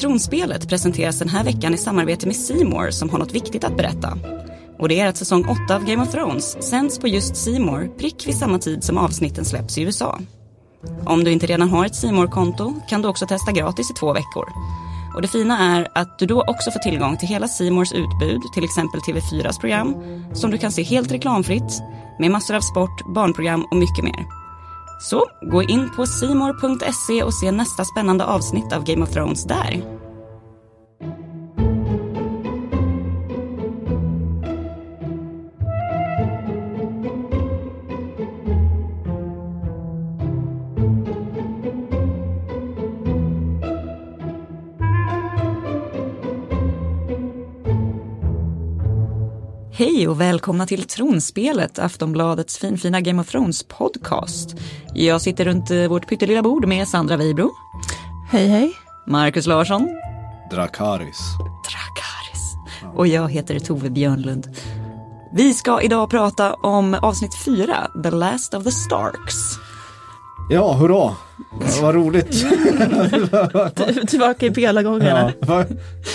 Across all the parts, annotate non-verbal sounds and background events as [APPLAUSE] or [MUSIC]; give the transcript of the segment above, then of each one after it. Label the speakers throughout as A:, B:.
A: Tronspelet presenteras den här veckan i samarbete med Simor som har något viktigt att berätta. Och det är att säsong 8 av Game of Thrones sänds på just Simor prick vid samma tid som avsnitten släpps i USA. Om du inte redan har ett simor konto kan du också testa gratis i två veckor. Och det fina är att du då också får tillgång till hela Simors utbud, till exempel TV4s program, som du kan se helt reklamfritt, med massor av sport, barnprogram och mycket mer. Så gå in på simor.se och se nästa spännande avsnitt av Game of Thrones där. Hej och välkomna till Tronspelet, Aftonbladets finfina Game of Thrones podcast. Jag sitter runt eh, vårt pyttelilla bord med Sandra Weibro.
B: Hej hej.
A: Marcus Larsson.
C: Drakaris.
A: Drakaris. Och jag heter Tove Björnlund. Vi ska idag prata om avsnitt 4, The Last of the Starks.
C: Ja, hurra! Vad roligt! [LAUGHS]
B: Tillbaka i pelargångarna.
C: Ja,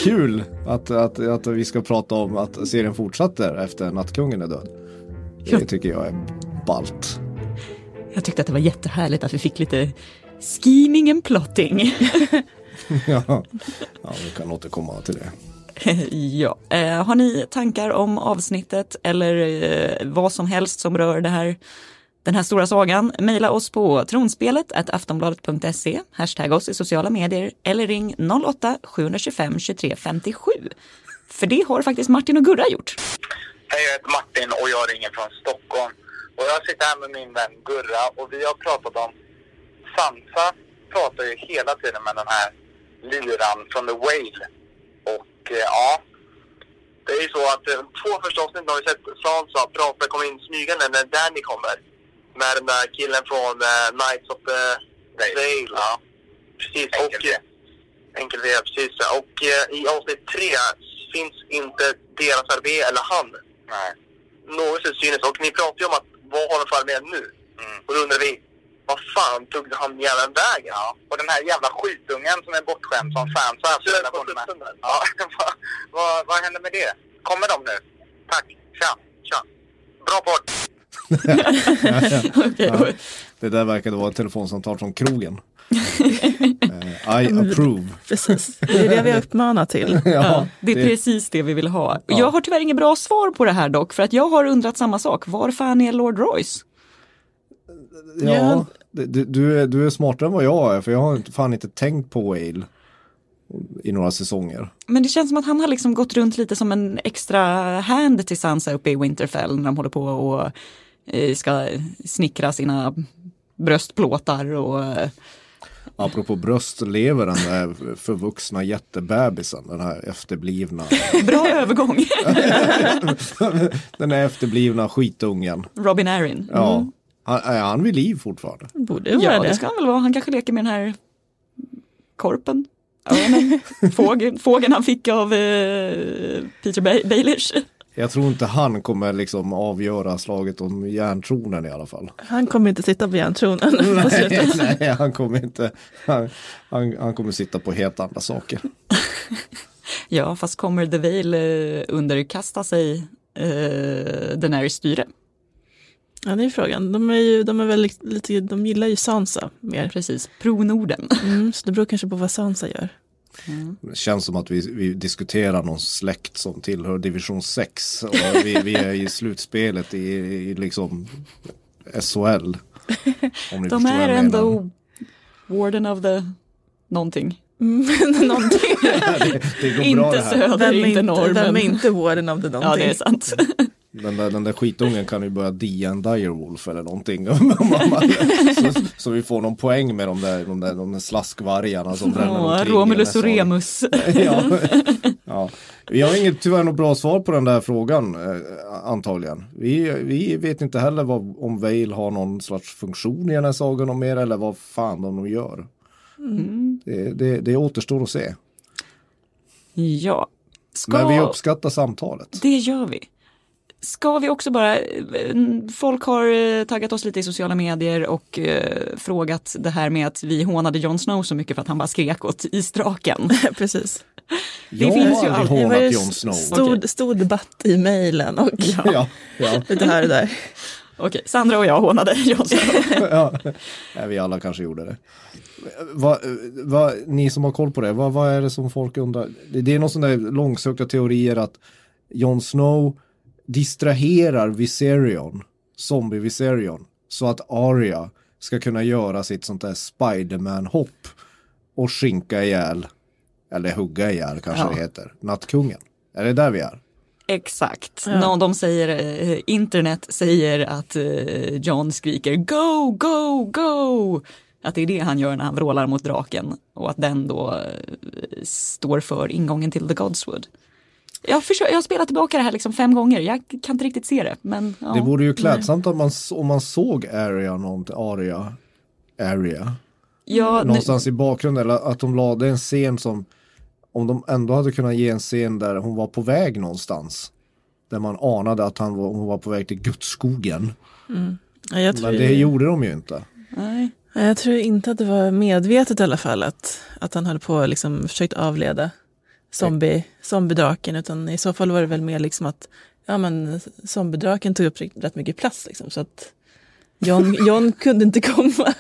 C: kul att, att, att vi ska prata om att serien fortsätter efter Nattkungen är död. Det tycker jag är ballt.
A: Jag tyckte att det var jättehärligt att vi fick lite scheming and plotting. [LAUGHS]
C: Ja, ja vi kan återkomma till det. [LAUGHS]
A: ja, eh, har ni tankar om avsnittet eller eh, vad som helst som rör det här, den här stora sagan? mejla oss på tronspelet aftonbladet.se, hashtag oss i sociala medier eller ring 08-725 23 57. För det har faktiskt Martin och Gurra gjort.
D: Hej, jag heter Martin och jag ringer från Stockholm. Och jag sitter här med min vän Gurra och vi har pratat om... Sansa pratar ju hela tiden med den här lyran från The Whale. Och eh, ja, det är ju så att eh, två första avsnitt har vi sett Sansa prata, komma in smygande när Danny kommer. Med den där killen från eh, Knights of the Vale. Ja, precis. Och, eh, Enkel V, precis. Och eh, i avsnitt tre finns inte deras armé eller han. Nej. Någonsin synes. Och ni pratar ju om att vad har de för armé nu? Och då undrar vi, vad fan tog han jäveln vägen? Ja. Och den här jävla skitungen som är bortskämd som fansa. Söt på där. Ja, [LAUGHS] vad, vad, vad händer med det? Kommer de nu? Tack. Tja. Tja. Bra podd.
C: Ja, det där verkade vara ett telefonsamtal från krogen. Eh, I approve.
B: Precis, det är det vi har uppmanat till. [LAUGHS]
C: Ja,
A: Det är
C: det-
A: precis det vi vill ha. Jag har tyvärr inget bra svar på det här dock, för att jag har undrat samma sak. Var fan är Lord Royce?
C: Ja, du, du, är, du är smartare än vad jag är för jag har fan inte tänkt på Whale i några säsonger.
A: Men det känns som att han har liksom gått runt lite som en extra hand till Sansa uppe i Winterfell när de håller på och eh, ska snickra sina bröstplåtar och eh,
C: Apropå bröst lever den där förvuxna jättebebisen, den här efterblivna,
A: bra övergång. [LAUGHS]
C: den här efterblivna skitungen.
A: Robin Arryn.
C: Ja, han, är han vid liv fortfarande?
B: Borde vara
A: Ja,
B: det.
A: det ska han väl vara. Han kanske leker med den här korpen. Fågeln, fågeln han fick av eh, Peter ba- Baelish.
C: Jag tror inte han kommer liksom avgöra slaget om järntronen i alla fall.
B: Han kommer inte sitta på järntronen.
C: Nej, [LAUGHS] nej, han kommer inte. Han, han, han kommer sitta på helt andra saker.
A: Ja, fast kommer The Vale eh, underkasta sig eh, Daenerys styre?
B: Ja, det är frågan. De, är ju, de, är väl lite, de gillar ju Sansa mer.
A: Precis, pro Norden. [LAUGHS]
B: Mm, så det beror kanske på vad Sansa gör.
C: Det känns som att vi, vi diskuterar någon släkt som tillhör division 6. Och vi, vi är i slutspelet i, i liksom SHL. Om ni
A: De är ändå warden of the någonting. [LAUGHS]
B: Någonting. [LAUGHS]
C: Det går bra
A: Inte
C: det här.
A: söder,
B: Vem är
A: inte
B: inte,
A: norr.
B: vem är inte warden av det någonting?
A: Ja, det är sant.
C: Den där, den där skitungen kan ju börja dia en direwolf eller någonting. [LAUGHS] så, så vi får någon poäng med de där, de där, de där slaskvargarna som bränner
A: Åh,
C: omkring.
A: Romulus och Remus. [LAUGHS]
C: ja. ja. Vi har inget tyvärr något bra svar på den där frågan eh, antagligen. Vi, vi vet inte heller vad, om Vale har någon slags funktion i den här sagan om mer eller vad fan de gör. Det, det, det återstår att se.
A: Ja. Ska...
C: Men vi uppskattar samtalet.
A: Det gör vi. Ska vi också bara, eh, folk har eh, taggat oss lite i sociala medier och eh, frågat det här med att vi hånade Jon Snow så mycket för att han bara skrek åt isdraken. [LAUGHS]
B: Precis.
C: Jag
A: finns ju
B: Det ju
C: hånat Jon Snow.
B: Stor, stor debatt i mejlen och
C: Ja, ja, [LAUGHS]
B: lite här och där.
A: Okej, Sandra och jag hånade Jon Snow. [LAUGHS]
C: ja. ja, vi alla kanske gjorde det. Vad, vad, ni som har koll på det, vad, vad är det som folk undrar? Det, det är någon sån där långsökta teorier att Jon Snow distraherar Viserion, zombie Viserion, så att Arya ska kunna göra sitt sånt där Spiderman-hopp och skinka ihjäl, eller hugga ihjäl kanske
A: Ja.
C: det heter, nattkungen. Är det där vi är?
A: Exakt.
B: Ja.
A: Någon, de säger, eh, internet säger att eh, John skriker go, go, go. Att det är det han gör när han vrålar mot draken och att den då eh, står för ingången till The Godswood. Jag, försöker, jag har spelat tillbaka det här liksom fem gånger, jag kan inte riktigt se det. Men, ja.
C: Det vore ju klädsamt om man, om man såg Arya, någonting, Arya, Arya
A: ja, nu,
C: någonstans i bakgrunden eller att de lade en scen som om de ändå hade kunnat ge en scen där hon var på väg någonstans. Där man anade att han var, hon var på väg till Gudsskogen.
B: Ja, jag, tror,
C: Men det gjorde de ju inte.
A: nej.
B: Ja, jag tror inte att det var medvetet i alla fall att, att han höll på liksom försökt avleda zombie, zombiedraken utan i så fall var det väl mer liksom att ja, men zombiedraken tog upp rätt mycket plats liksom, så att John, [LAUGHS] John kunde, inte komma,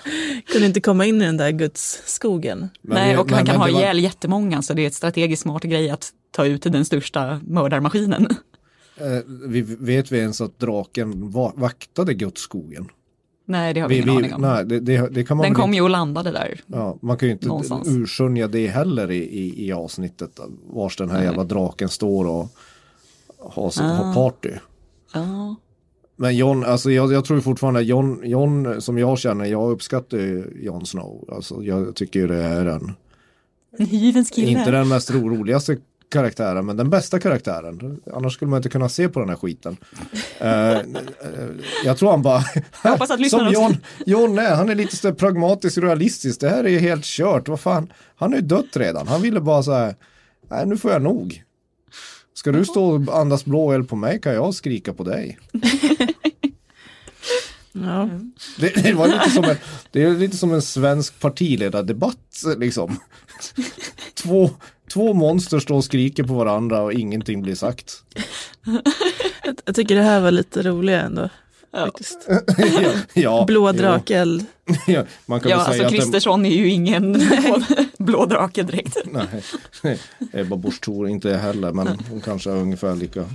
B: kunde inte komma in i den där gudsskogen.
A: Nej, och
C: men-
A: han kan
C: men
A: ha
C: det var-
A: ihjäl jättemånga så det är ett strategiskt smart grej att ta ut den största mördarmaskinen.
C: Eh, vi, vet vi ens att draken va, vaktade Gudsskogen?
A: Nej, det har vi
C: Vi,
A: ingen
C: vi,
A: aning om.
C: nej, det, det, det kan man
A: Den kom
C: inte,
A: ju och landade där.
C: ja, Man kan ju inte
A: någonstans.
C: urskönja det heller i, i, i avsnittet. Vars den här jävla draken står och har,
A: Ah.
C: har party.
A: Ja.
C: Men John, alltså jag, jag tror fortfarande John, John som jag känner, jag uppskattar ju Jon Snow. Alltså jag tycker ju det är en,
A: En hyvens kille.
C: inte den mest ro, roligaste karaktären, men den bästa karaktären. Annars skulle man inte kunna se på den här skiten. Eh, jag tror han bara, som John, John är, han är lite så pragmatisk realistisk. Det här är ju helt kört, vad fan, han är ju dött redan. Han ville bara så här, nej nu får jag nog. Ska du stå och andas blå eld på mig kan jag skrika på dig. [LAUGHS]
B: Ja.
C: Det, det, var lite som en, det är lite som en svensk partiledardebatt liksom. [LAUGHS] Två, två monster står och skriker på varandra och ingenting blir sagt. [LAUGHS]
B: Jag, tycker det här var lite roligare ändå.
A: Ja.
C: Ja, [LAUGHS] ja,
B: Blå drakeld. [LAUGHS]
C: Ja, man kan
A: Ja, alltså
C: säga
A: Kristersson är ju ingen blå drake direkt.
C: Nej, Ebba Busch Thor inte heller, men hon kanske har ungefär lika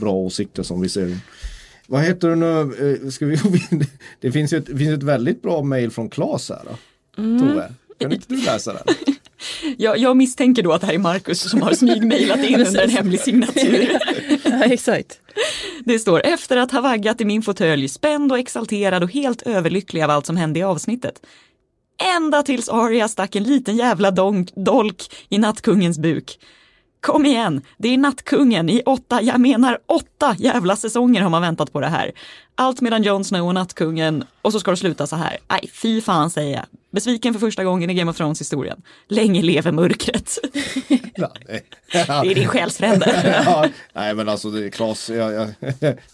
C: bra åsikter som vi ser. Vad heter du nu? Eh, Ska vi, det finns ju ett, finns ett väldigt bra mail från Claes här. Då. Tove, kan inte du läsa den?
A: Jag, jag misstänker då att det här är Marcus som har smygmailat in under en hemlig signatur. [LAUGHS]
B: Ja, exakt.
A: Det står efter att ha vaggat i min fåtölj, spänd och exalterad och helt överlycklig av allt som hände i avsnittet. Ända tills Arya stack en liten jävla donk, dolk i nattkungens buk. Kom igen, det är nattkungen i åtta, jag menar åtta jävla säsonger har man väntat på det här. Allt medan Jon Snow och nattkungen, och så ska det sluta så här. Aj, fy fan säger jag. Besviken för första gången i Game of Thrones historien. Länge leve mörkret. [LAUGHS] Det är din själsfrände.
C: ja, nej men alltså det är Claes, jag, jag,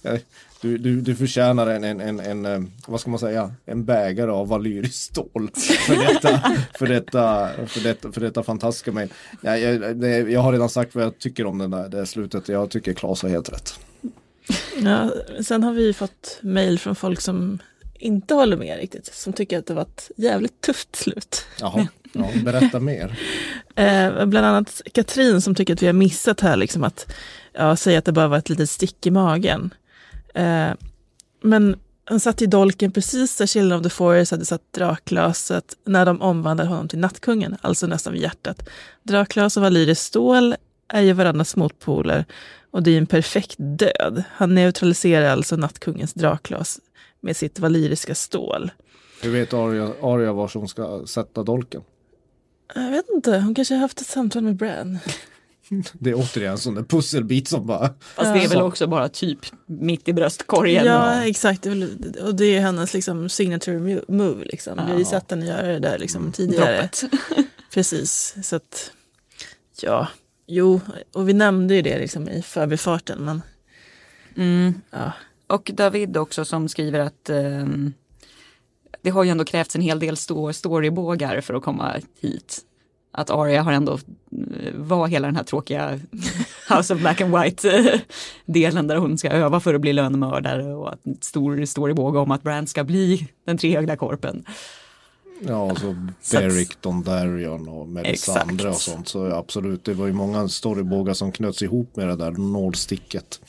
C: jag, du, du, du förtjänar en, en, en, en, eh, vad ska man säga, en bägare av valyriskt stål för detta, för detta, för detta, för detta fantastiska mejl. Jag, jag, jag har redan sagt vad jag tycker om den där, det slutet, jag tycker Claes har helt rätt.
B: Ja, sen har vi fått mejl från folk som inte håller med riktigt. Som tycker att det var ett jävligt tufft slut.
C: Jaha, ja, berätta mer. [LAUGHS]
B: Eh, bland annat Katrin som tycker att vi har missat här liksom att ja, säga att det bara var ett litet stick i magen. Eh, men han satt i dolken precis där Children of the Forest hade satt draklöset när de omvandlade honom till nattkungen, alltså nästan vid hjärtat. Draklös och valyriskt stål är ju varandras motpoler och det är en perfekt död. Han neutraliserar alltså nattkungens draklös med sitt valyriska stål.
C: Hur vet Arya, Arya var hon ska sätta dolken?
B: Jag vet inte, hon kanske har haft ett samtal med Bran. [LAUGHS]
C: Det är återigen en sån där pusselbit som bara
A: Fast det är väl också bara typ mitt i bröstkorgen.
B: Ja, exakt. Och det är hennes liksom, signature move. Liksom. Vi har ju sett henne göra det där liksom, tidigare.
A: Droppet. [LAUGHS]
B: Precis. Så att, ja, jo, och vi nämnde ju det liksom, i förbifarten. Men Ja.
A: Och David också som skriver att ehm, det har ju ändå krävts en hel del storybågar för att komma hit. Att Arya har ändå eh, var hela den här tråkiga [LAUGHS] House of Black and White eh, delen där hon ska öva för att bli lönnmördare och att en stor storybåge om att Brand ska bli den trehögda korpen.
C: Ja, alltså
A: Så att-
C: Beric, Dondarrion och Melisandre och sånt. Så absolut, det var ju många storybågar som knöts ihop med det där nålsticket.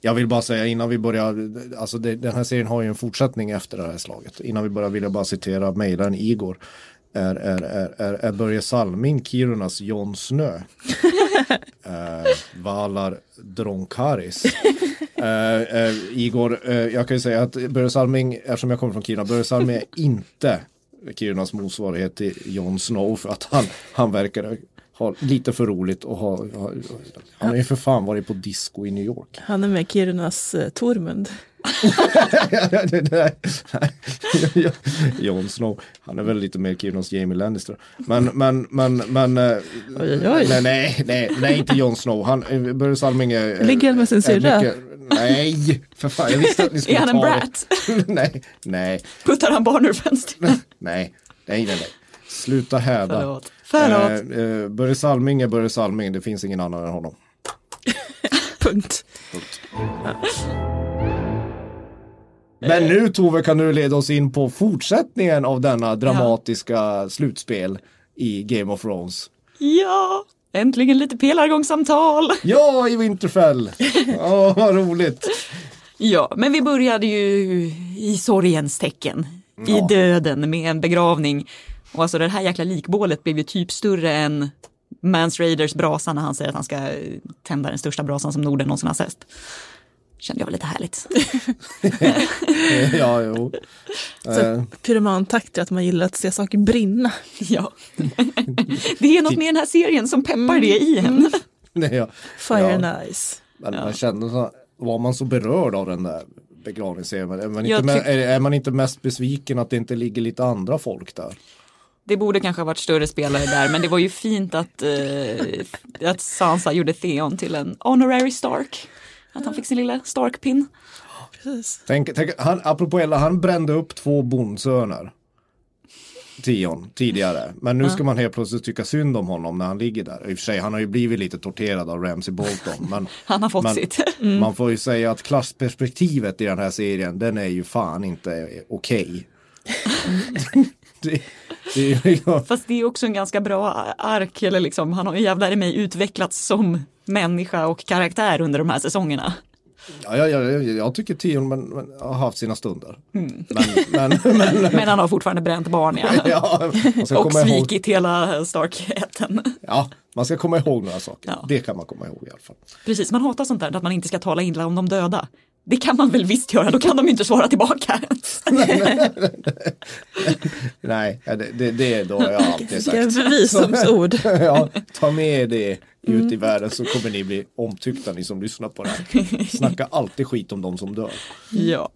C: Jag vill bara säga innan vi börjar, alltså det, den här serien har ju en fortsättning efter det här slaget. Innan vi börjar vill jag bara citera mejlaren Igor. Är, är, är, är, är Börje Salming Kirunas Jon Snö? [LAUGHS] eh, Valar Dronkaris. eh, eh, Igor, eh, jag kan ju säga att Börje Salming, eftersom jag kommer från Kiruna, Börje Salming är inte Kirunas motsvarighet till Jon Snow för att han, han verkar ha lite för roligt och ha, ha han har ju för fan varit på disco i New York.
B: Han är med Kirunas eh, Tormund. [LAUGHS]
C: Jon Snow, han är väl lite mer Kirunas Jamie Lannister. Men, men, men, men. eh,
B: Oj, oj, oj.
C: Nej, nej, nej, nej, inte Jon Snow. Han, eh, Börje Salming är... är-
B: Ligger han med sin syrra?
C: Nej, för fan, jag visste att ni skulle
A: Är han en
C: ta
A: brat? [LAUGHS]
C: nej, nej,
A: Puttar han barn ur fönstret? [LAUGHS]
C: nej, nej, nej, nej. Sluta häda.
A: Förlåt. Förlåt.
C: Eh, eh, Börje Salming är Börje Salming, det finns ingen annan än honom. [LAUGHS]
B: Punkt.
C: Men nu Tove kan du leda oss in på fortsättningen av denna dramatiska slutspel i Game of Thrones.
A: Ja, äntligen lite pelargångssamtal.
C: Ja, i Winterfell! Åh, vad roligt!
A: Ja, men vi började ju i sorgens tecken. I
C: Ja.
A: döden med en begravning. Och alltså det här jäkla likbålet blev ju typ större än Mans Raiders brasa när han säger att han ska eh, tända den största brasan som Norden någonsin har sett. Kände jag var lite härligt. [LAUGHS]
C: Ja, jo.
B: Så
C: Eh,
B: Pyromantakt är att man gillar att se saker brinna. [LAUGHS]
A: Ja. Det är något med den här serien som peppar det i en. [LAUGHS]
C: nej, ja.
B: Fire
C: Ja.
B: and Ice.
C: Men man kände så, var man så berörd av den där? Är man, inte
A: tyck-
C: är, är man inte mest besviken att det inte ligger lite andra folk där?
A: Det borde kanske ha varit större spelare där, men det var ju fint att, eh, att Sansa gjorde Theon till en honorary Stark. Att han fick sin lilla Stark-pin.
B: Precis.
C: Tänk, tänk, han, apropå Ella, han brände upp två bondsöner. Tion tidigare. Men nu ska man helt plötsligt tycka synd om honom när han ligger där. I och för sig, han har ju blivit lite torterad av Ramsey Bolton. Men, [LAUGHS]
A: Han har fått
C: men
A: sitt. [LAUGHS]
C: man får ju säga att klassperspektivet i den här serien, den är ju fan inte okej. [LAUGHS] det, det
A: Fast det är också en ganska bra ark, eller liksom, han har ju jävlar i mig utvecklats som människa och karaktär under de här säsongerna.
C: ja, ja, ja, jag, jag tycker Tion har haft sina stunder.
A: Mm.
C: Men, men, [LAUGHS] men [LAUGHS]
A: Men han har fortfarande bränt barn, ja. [LAUGHS]
C: ja,
A: Och
C: komma ihåg,
A: svikit hela Stark-ätten.
C: ja, man ska komma ihåg några saker.
A: Ja.
C: Det kan man komma ihåg i alla fall.
A: Precis, man hatar sånt där, att man inte ska tala illa om de döda. Det kan man väl visst göra, då kan de ju inte svara tillbaka. [LAUGHS]
C: Nej, det, det, det då jag alltid
B: Det är
C: sagt.
B: visdomsord. [LAUGHS]
C: ja, ta med det ut i världen så kommer ni bli omtyckta ni som lyssnar på det här. [LAUGHS] Snacka alltid skit om de som dör.
A: Ja.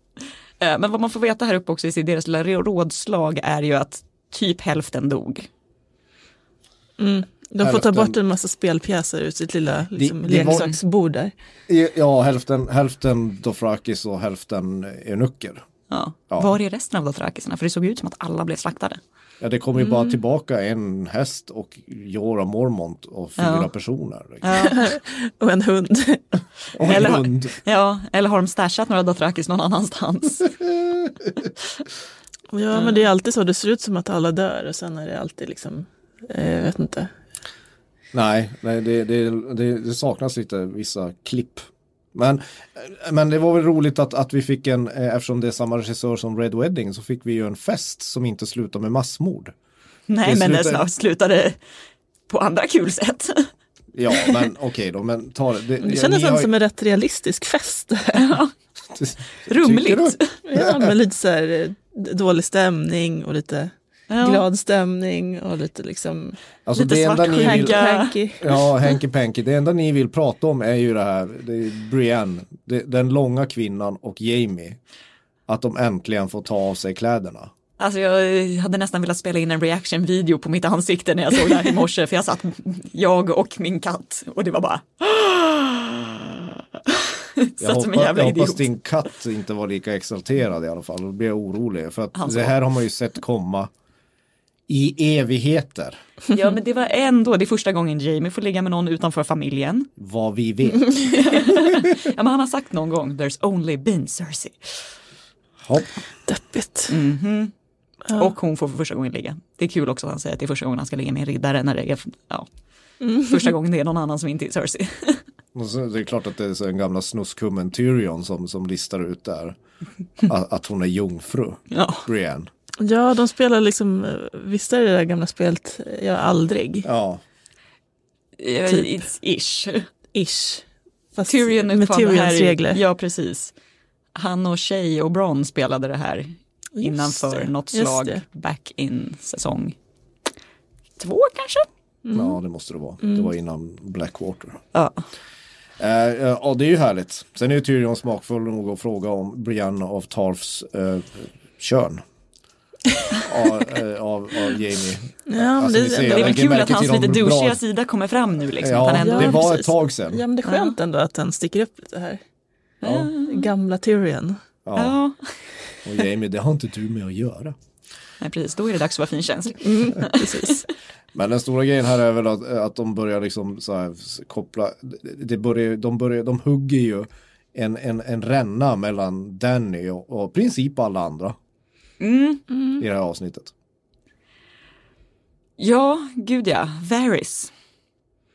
A: Eh, Men vad man får veta här uppe också i deras lilla rådslag är ju att typ hälften dog.
B: De får ta bort en massa spelpjäser ur sitt lilla liksom,
C: det var-
B: leksaksbord där.
C: Ja, hälften, hälften Dofrakis och hälften eunucker.
A: Ja.
C: Ja.
A: Var är resten av dothrakisarna? För det såg ut som att alla blev slaktade.
C: Ja, det kommer ju bara tillbaka en häst och Jorah Mormont och fyra
A: Ja.
C: personer.
A: Ja. [LAUGHS]
B: Och en hund. [LAUGHS]
C: Och en
A: Eller-
C: hund.
A: ja, eller har de stashat några dothrakis någon annanstans? [LAUGHS]
B: Ja men det är alltid så, det ser ut som att alla dör och sen är det alltid liksom, eh, jag vet inte.
C: Nej, nej det, det, det, det saknas lite vissa klipp. Men, men det var väl roligt att, att vi fick en, eh, eftersom det är samma regissör som Red Wedding, så fick vi ju en fest som inte slutar med massmord.
A: Nej,
C: Det
A: men
C: slutar-
A: snart slutade på andra kul sätt.
C: Ja, men okej då, men ta det. det
B: Det kändes
C: har-
B: som en rätt realistisk fest. [LAUGHS]
A: Rumligt. [LAUGHS]
B: ja, med lite så här eh, dålig stämning och lite
A: Ja.
B: glad stämning och lite liksom
C: Alltså
A: Lite
C: det enda ni
A: svartsjuka.
C: ja, Henky Panky, det enda ni vill prata om är ju det här, det är Brienne, det, den långa kvinnan och Jamie. Att de äntligen får ta av sig kläderna.
A: Alltså jag hade nästan velat spela in en reaction-video på mitt ansikte när jag såg det här i morse. För jag satt, jag och min katt, och det var bara... [GASPS]
C: Jag,
A: jävla
C: jag hoppas
A: idiot.
C: din katt inte var lika exalterad i alla fall. Då blir jag orolig. För att det här har man ju sett komma i evigheter. [LAUGHS]
A: Ja men det var ändå, det är första gången Jamie får ligga med någon utanför familjen.
C: Vad vi vet. [LAUGHS]
A: Ja men han har sagt någon gång, there's only been Cersei.
C: Hopp.
B: Deppigt.
A: Mhm.
B: Ja.
A: Och hon får för första gången ligga. Det är kul också att han säger att det är första gången han ska ligga med en riddare när det är ja, första gången det är någon annan som inte är Cersei. [LAUGHS]
C: Det är klart att det är så den gamla snuskummen Tyrion som, som listar ut där. Att, att hon är jungfru.
A: Ja.
C: Brienne.
B: Ja, de spelar liksom, eh, visst är det det där gamla spelet, jag aldrig,
C: Ja.
A: Eh,
B: Typ.
A: It's ish.
B: ish. Fast
A: Tyrion
B: med Tyrions
A: här,
B: regler.
A: Ja precis. Han och Shay och Bron spelade det här
B: Just
A: innanför
B: det,
A: något slag back in säsong två kanske?
C: ja, det måste det vara. Det var innan Blackwater.
A: Ja.
C: Eh, ja, det är ju härligt. Sen är ju Tyrion smakfull nog att fråga om Brienne av Tarfs eh, kön. Av, eh, av, av Jamie.
B: Ja, men det-
C: ser,
B: det
A: är väl kul att hans lite
C: bra-
A: douchiga sida kommer fram nu liksom. att
C: Ja,
A: han ändå,
C: det var
B: precis.
C: ett tag sedan.
B: Ja, men det är skönt ändå att den sticker upp lite här.
C: Ja.
B: Gamla Tyrion.
C: Ja.
A: ja.
C: Och Jamie, det har inte du med att göra.
A: Nej, precis, då är det dags att vara finkänslig. [LAUGHS]
B: Precis.
C: Men den stora grejen här är väl att, att de börjar liksom så här koppla, det börjar, de, börjar, de hugger ju en, en, en ränna mellan Danny och, och i princip alla andra
A: Mm.
C: i det här avsnittet.
A: Ja, gud ja, Varys.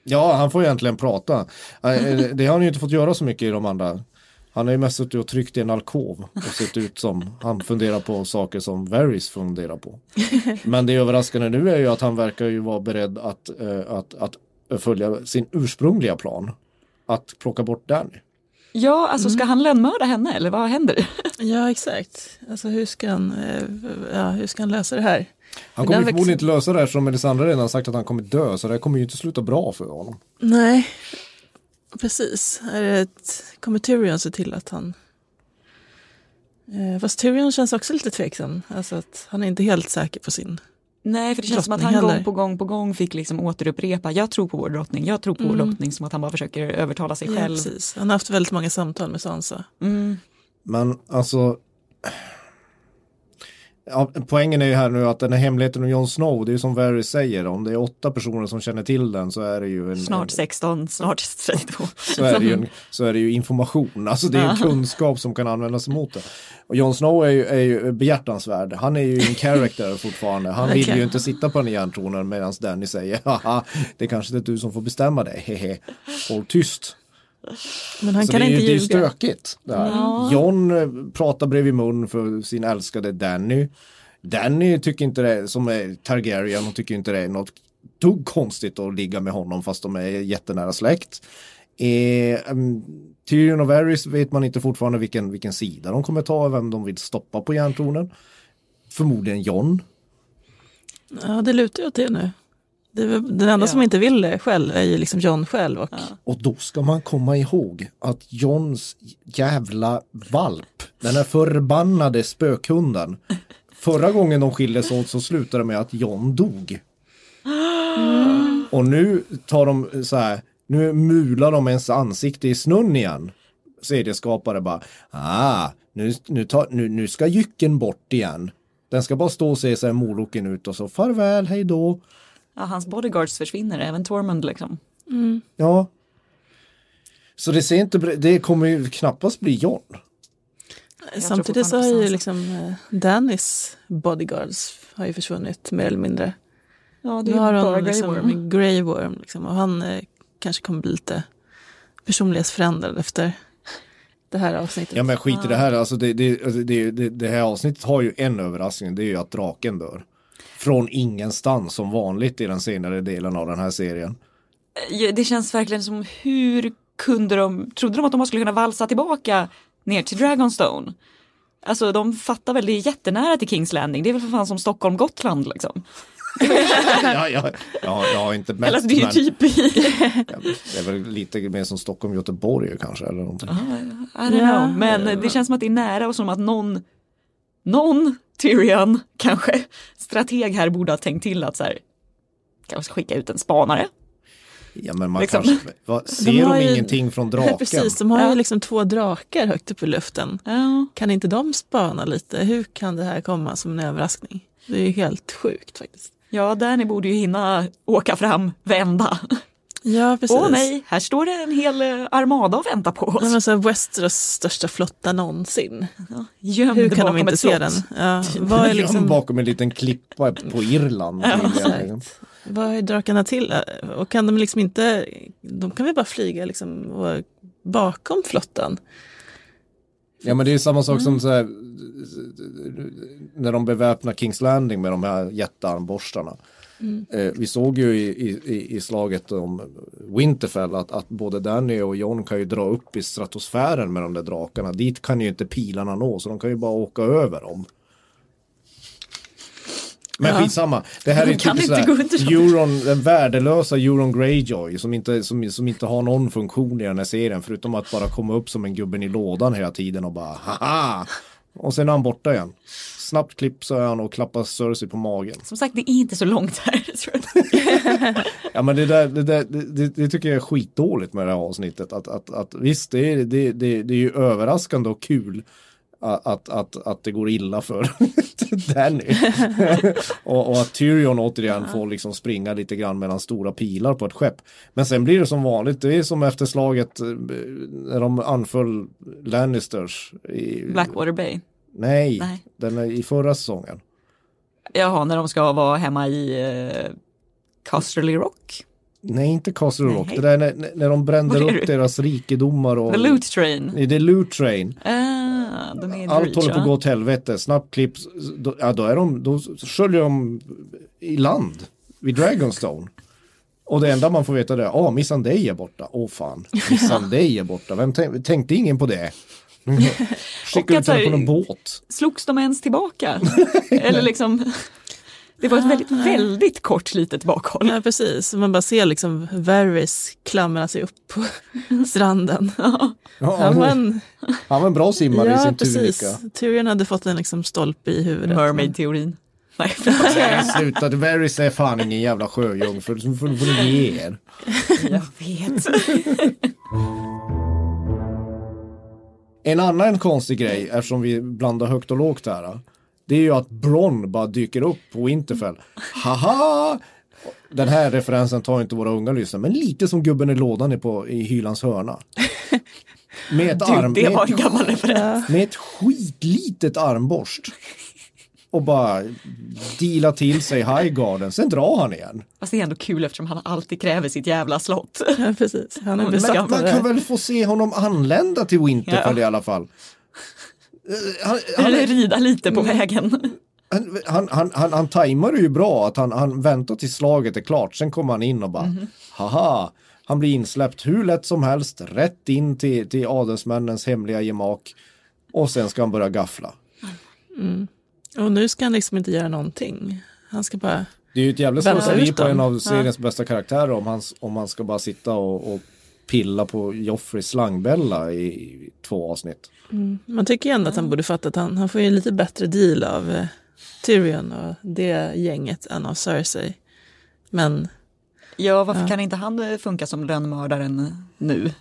C: Ja, han får egentligen prata. Eh, Det har han ju inte fått göra så mycket i de andra. Han har ju mest suttit och tryckt i en alkov och sett ut som han funderar på saker som Varys funderar på. Men det överraskande nu är ju att han verkar ju vara beredd att, eh, att, att följa sin ursprungliga plan. Att plocka bort Danny.
A: Ja, alltså ska han lönnmörda henne eller vad händer?
B: Ja, exakt. Alltså hur ska han, eh, ja, hur ska han lösa det här?
C: Han kommer förmodligen inte lösa det här som Melisandre redan sagt att han kommer dö så det här kommer ju inte sluta bra för honom.
B: Nej, precis. Är det ett, kommer Tyrion se till att han... Eh, fast Tyrion känns också lite tveksam. Alltså att han är inte helt säker på sin...
A: Nej, för det känns som att han gång
B: heller.
A: på gång på gång fick liksom återupprepa, jag tror på vår drottning, jag tror på vår drottning, som att han bara försöker övertala sig
B: Ja,
A: själv.
B: precis. Han har haft väldigt många samtal med Sansa.
A: Mm.
C: Men alltså ja, Poängen är ju här nu att den här hemligheten om Jon Snow, det är ju som Varys säger, om det är åtta personer som känner till den så är det ju en,
A: Snart
C: en,
A: 16, snart 32.
C: så är det ju, en, [LAUGHS] så är det ju information, alltså det är ju kunskap som kan användas emot det. Och Jon Snow är ju, är ju behjärtansvärd, han är ju en character [LAUGHS] fortfarande, han vill ju inte sitta på den järntronen medan Danny säger haha, det är kanske inte är du som får bestämma det, hehe, håll tyst.
B: Men han
C: Så
B: kan
C: det är,
B: inte
C: ju- det är ju
B: ljuga.
C: stökigt. Här. John eh, pratar bredvid mun för sin älskade Danny. Danny tycker inte det, som är Targaryen, hon tycker inte det är något dugg konstigt att ligga med honom fast de är jättenära släkt. Eh, um, Tyrion och Varys vet man inte fortfarande vilken, vilken sida de kommer ta, vem de vill stoppa på järntronen. Förmodligen John.
B: Ja, det lutar åt det nu. Det är, väl- den enda
A: Ja.
B: som inte vill det själv är ju liksom John själv. Och,
C: Och då ska man komma ihåg att Johns jävla valp, den här förbannade spökhunden, förra gången de skildes åt så slutade det med att John dog. [GASPS] Och nu tar de så här, nu mular de ens ansikte i snön igen. Serieskapare bara, ah, nu, nu, tar, nu, nu ska jycken bort igen. Den ska bara stå och se så här moloken ut och så farväl, hej då.
A: Ja, hans bodyguards försvinner, även Tormund liksom.
C: Ja. Så det ser inte, det kommer ju knappast bli John.
B: samtidigt så har ju liksom eh, Dannys bodyguards har ju försvunnit mer eller mindre.
A: Ja, det
B: Nu
A: är
B: har
A: bara
B: hon
A: Grey
B: liksom
A: Worm.
B: Grey Worm liksom, och han eh, kanske kommer bli lite personlighetsförändrad efter det här avsnittet.
C: Ja men skit i det här, alltså det, det, alltså det, det, det här avsnittet har ju en överraskning, det är ju att draken dör. Från ingenstans som vanligt i den senare delen av den här serien.
A: Det känns verkligen som hur kunde de, trodde de att de skulle kunna valsa tillbaka ner till Dragonstone? Alltså de fattar väl, det är jättenära till Kings Landing, det är väl för fan som Stockholm-Gotland liksom. [LAUGHS]
C: ja, ja, ja, jag har inte mätt,
A: Eller det är
C: men
A: typ
C: det är väl lite mer som Stockholm, Göteborg kanske eller någonting.
A: I don't
B: Ja.
A: know, men det känns som att det är nära och som att någon, någon Tyrion kanske, strateg här borde ha tänkt till att så här, kanske skicka ut en spanare.
C: Ja men man
A: Liksom.
C: kanske, vad, [LAUGHS] ser de,
B: har ju-
C: ingenting från [LAUGHS] draken?
B: Precis, de har
A: Ja.
B: ju liksom två drakar högt upp i luften.
A: Ja.
B: Kan inte de spana lite? Hur kan det här komma som en överraskning? Det är ju helt sjukt faktiskt.
A: Ja, Danny borde ju hinna åka fram, vända.
B: Ja, precis.
A: Åh nej, här står det en hel eh, armada och väntar på oss.
B: Nej, men Westeros största flotta någonsin.
A: Gömd
B: Hur kan de inte se den? Ja, [LAUGHS] vad, är
C: Liksom... bakom en liten klippa på Irland.
B: exakt. vad är drakarna till? Och kan de liksom inte, de kan väl bara flyga liksom bakom flottan?
C: Ja men det är ju samma sak som så här, när de beväpnar Kings Landing med de här jättearmborstarna. Eh, vi såg ju i, i, i slaget om Winterfell att, att både Danny och John kan ju dra upp i stratosfären med de där drakarna. Dit kan ju inte pilarna nå så de kan ju bara åka över dem. Men
B: Ja.
C: skitsamma. Det här är typ
A: inte
C: sådär. Euron, den värdelösa Euron Greyjoy som inte, som, som inte har någon funktion i den här serien förutom att bara komma upp som en gubben i lådan hela tiden och bara haha. Och sen är han borta igen. Snabbt klipp så är han och klappar Cersei på magen.
A: Som sagt, det är inte så långt här. [LAUGHS] [LAUGHS]
C: Ja men det där, det, där det, det tycker jag är skitdåligt med det här avsnittet. Att, att, att visst, det är, det, det, det är ju överraskande och kul att, att, att, det går illa för [LAUGHS] Danny. [LAUGHS] och, och att Tyrion återigen får liksom springa lite grann mellan stora pilar på ett skepp. Men sen blir det som vanligt, det är som efter slaget eh, när de anföll Lannisters. I,
A: Blackwater Bay.
C: Nej,
A: Nej.
C: den är i förra säsongen.
A: Jaha, när de ska vara hemma i uh, Casterly Rock.
C: Nej, inte Castle Rock.
A: Nej.
C: Det där när, när- de brände upp deras rikedomar och...
A: The Loot Train.
C: Nej, det är Loot Train.
A: Ah,
C: Allt håller på att gå åt helvete. Snabbt klipp. Då, ja, då, är de, då sköljer de i land vid Dragonstone. Och det enda man får veta det är, ah, Missandei är borta. Åh fan, Missandei är borta. Vem tänk, tänkte ingen på det? [LAUGHS] Skicka ut
A: att
C: henne på någon båt.
A: Slogs de ens tillbaka? [LAUGHS] Eller liksom, det var ett väldigt, väldigt kort litet bakhåll.
B: Ja, precis. Man bara ser liksom Varys klamra sig upp på [LAUGHS] stranden.
C: Ja,
B: Han var en,
C: han var en bra simmare i
B: ja,
C: sin
B: precis.
C: turika.
B: Tyrion hade fått en liksom stolpe i huvudet.
A: Mermaid-teorin. Nej,
C: sluta. Varys är fan ingen jävla sjöjungfru. Så får får ni ge er. [LAUGHS]
A: jag vet.
C: En annan konstig grej, eftersom vi blandar högt och lågt här. Det är ju att Bronn bara dyker upp på Winterfell. Haha! Den här referensen tar inte våra unga lyssnare, men lite som gubben i lådan är på i Hylans hörna. Med ett, arm,
A: Du, det
C: med,
A: var en
C: ett,
A: gammal referens.
C: med ett skitlitet armborst. Och bara deala till sig Highgarden, sen drar han igen.
A: Fast det är ändå kul eftersom han alltid kräver sitt jävla slott.
B: Ja, precis. Han är [LAUGHS]
A: Men
C: man kan väl få se honom anlända till Winterfell
A: Ja.
C: i alla fall. Eh, Han, han,
A: Eller rida lite på vägen.
C: Han, han, han, han, han tajmar det ju bra att han, han väntar tills slaget är klart. Sen kommer han in och bara haha. Han blir insläppt hur lätt som helst rätt in till, till adelsmännens hemliga gemak. Och sen ska han börja gaffla.
B: Och nu ska han liksom inte göra någonting. Han ska bara...
C: Det är ju ett jävla slöseri på en av seriens bästa karaktärer om han, om han ska bara sitta och, och pilla på Joffreys slangbälla i två avsnitt.
B: Man tycker ju ändå att han borde fatta att han, han får ju lite bättre deal av eh, Tyrion och det gänget än av Cersei. Men
A: Ja, varför kan inte han eh, funka som lönnmördaren nu?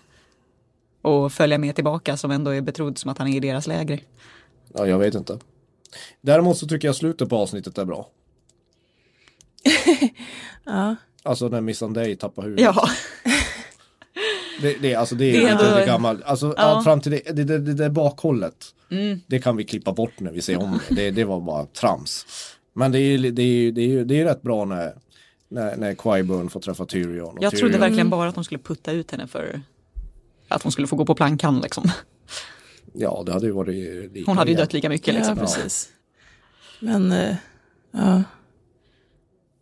A: Och följa med tillbaka som ändå är betrodd som att han är i deras läger.
C: Ja, jag vet inte. Däremot så tycker jag slutet på avsnittet är bra. [LAUGHS]
B: ja,
C: Alltså när Missandei tappar huvudet.
A: Ja, [LAUGHS]
C: Det, det, alltså det är,
A: Det är
C: lite
A: ändå-
C: det gammal, alltså
A: Ja.
C: fram till det, det, det, det där bakhållet.
A: Mm.
C: Det kan vi klippa bort när vi ser om det. Det, det var bara trams. Men det är ju det är, det är, det är rätt bra när, när, när Qyburn får träffa Tyrion.
A: Jag
C: Tyrion,
A: trodde verkligen bara att de skulle putta ut henne för att hon skulle få gå på plankan liksom.
C: Ja, det hade ju varit lika
A: Hon hade ju dött lika mycket
B: ja
A: liksom.
B: precis. Men eh, ja,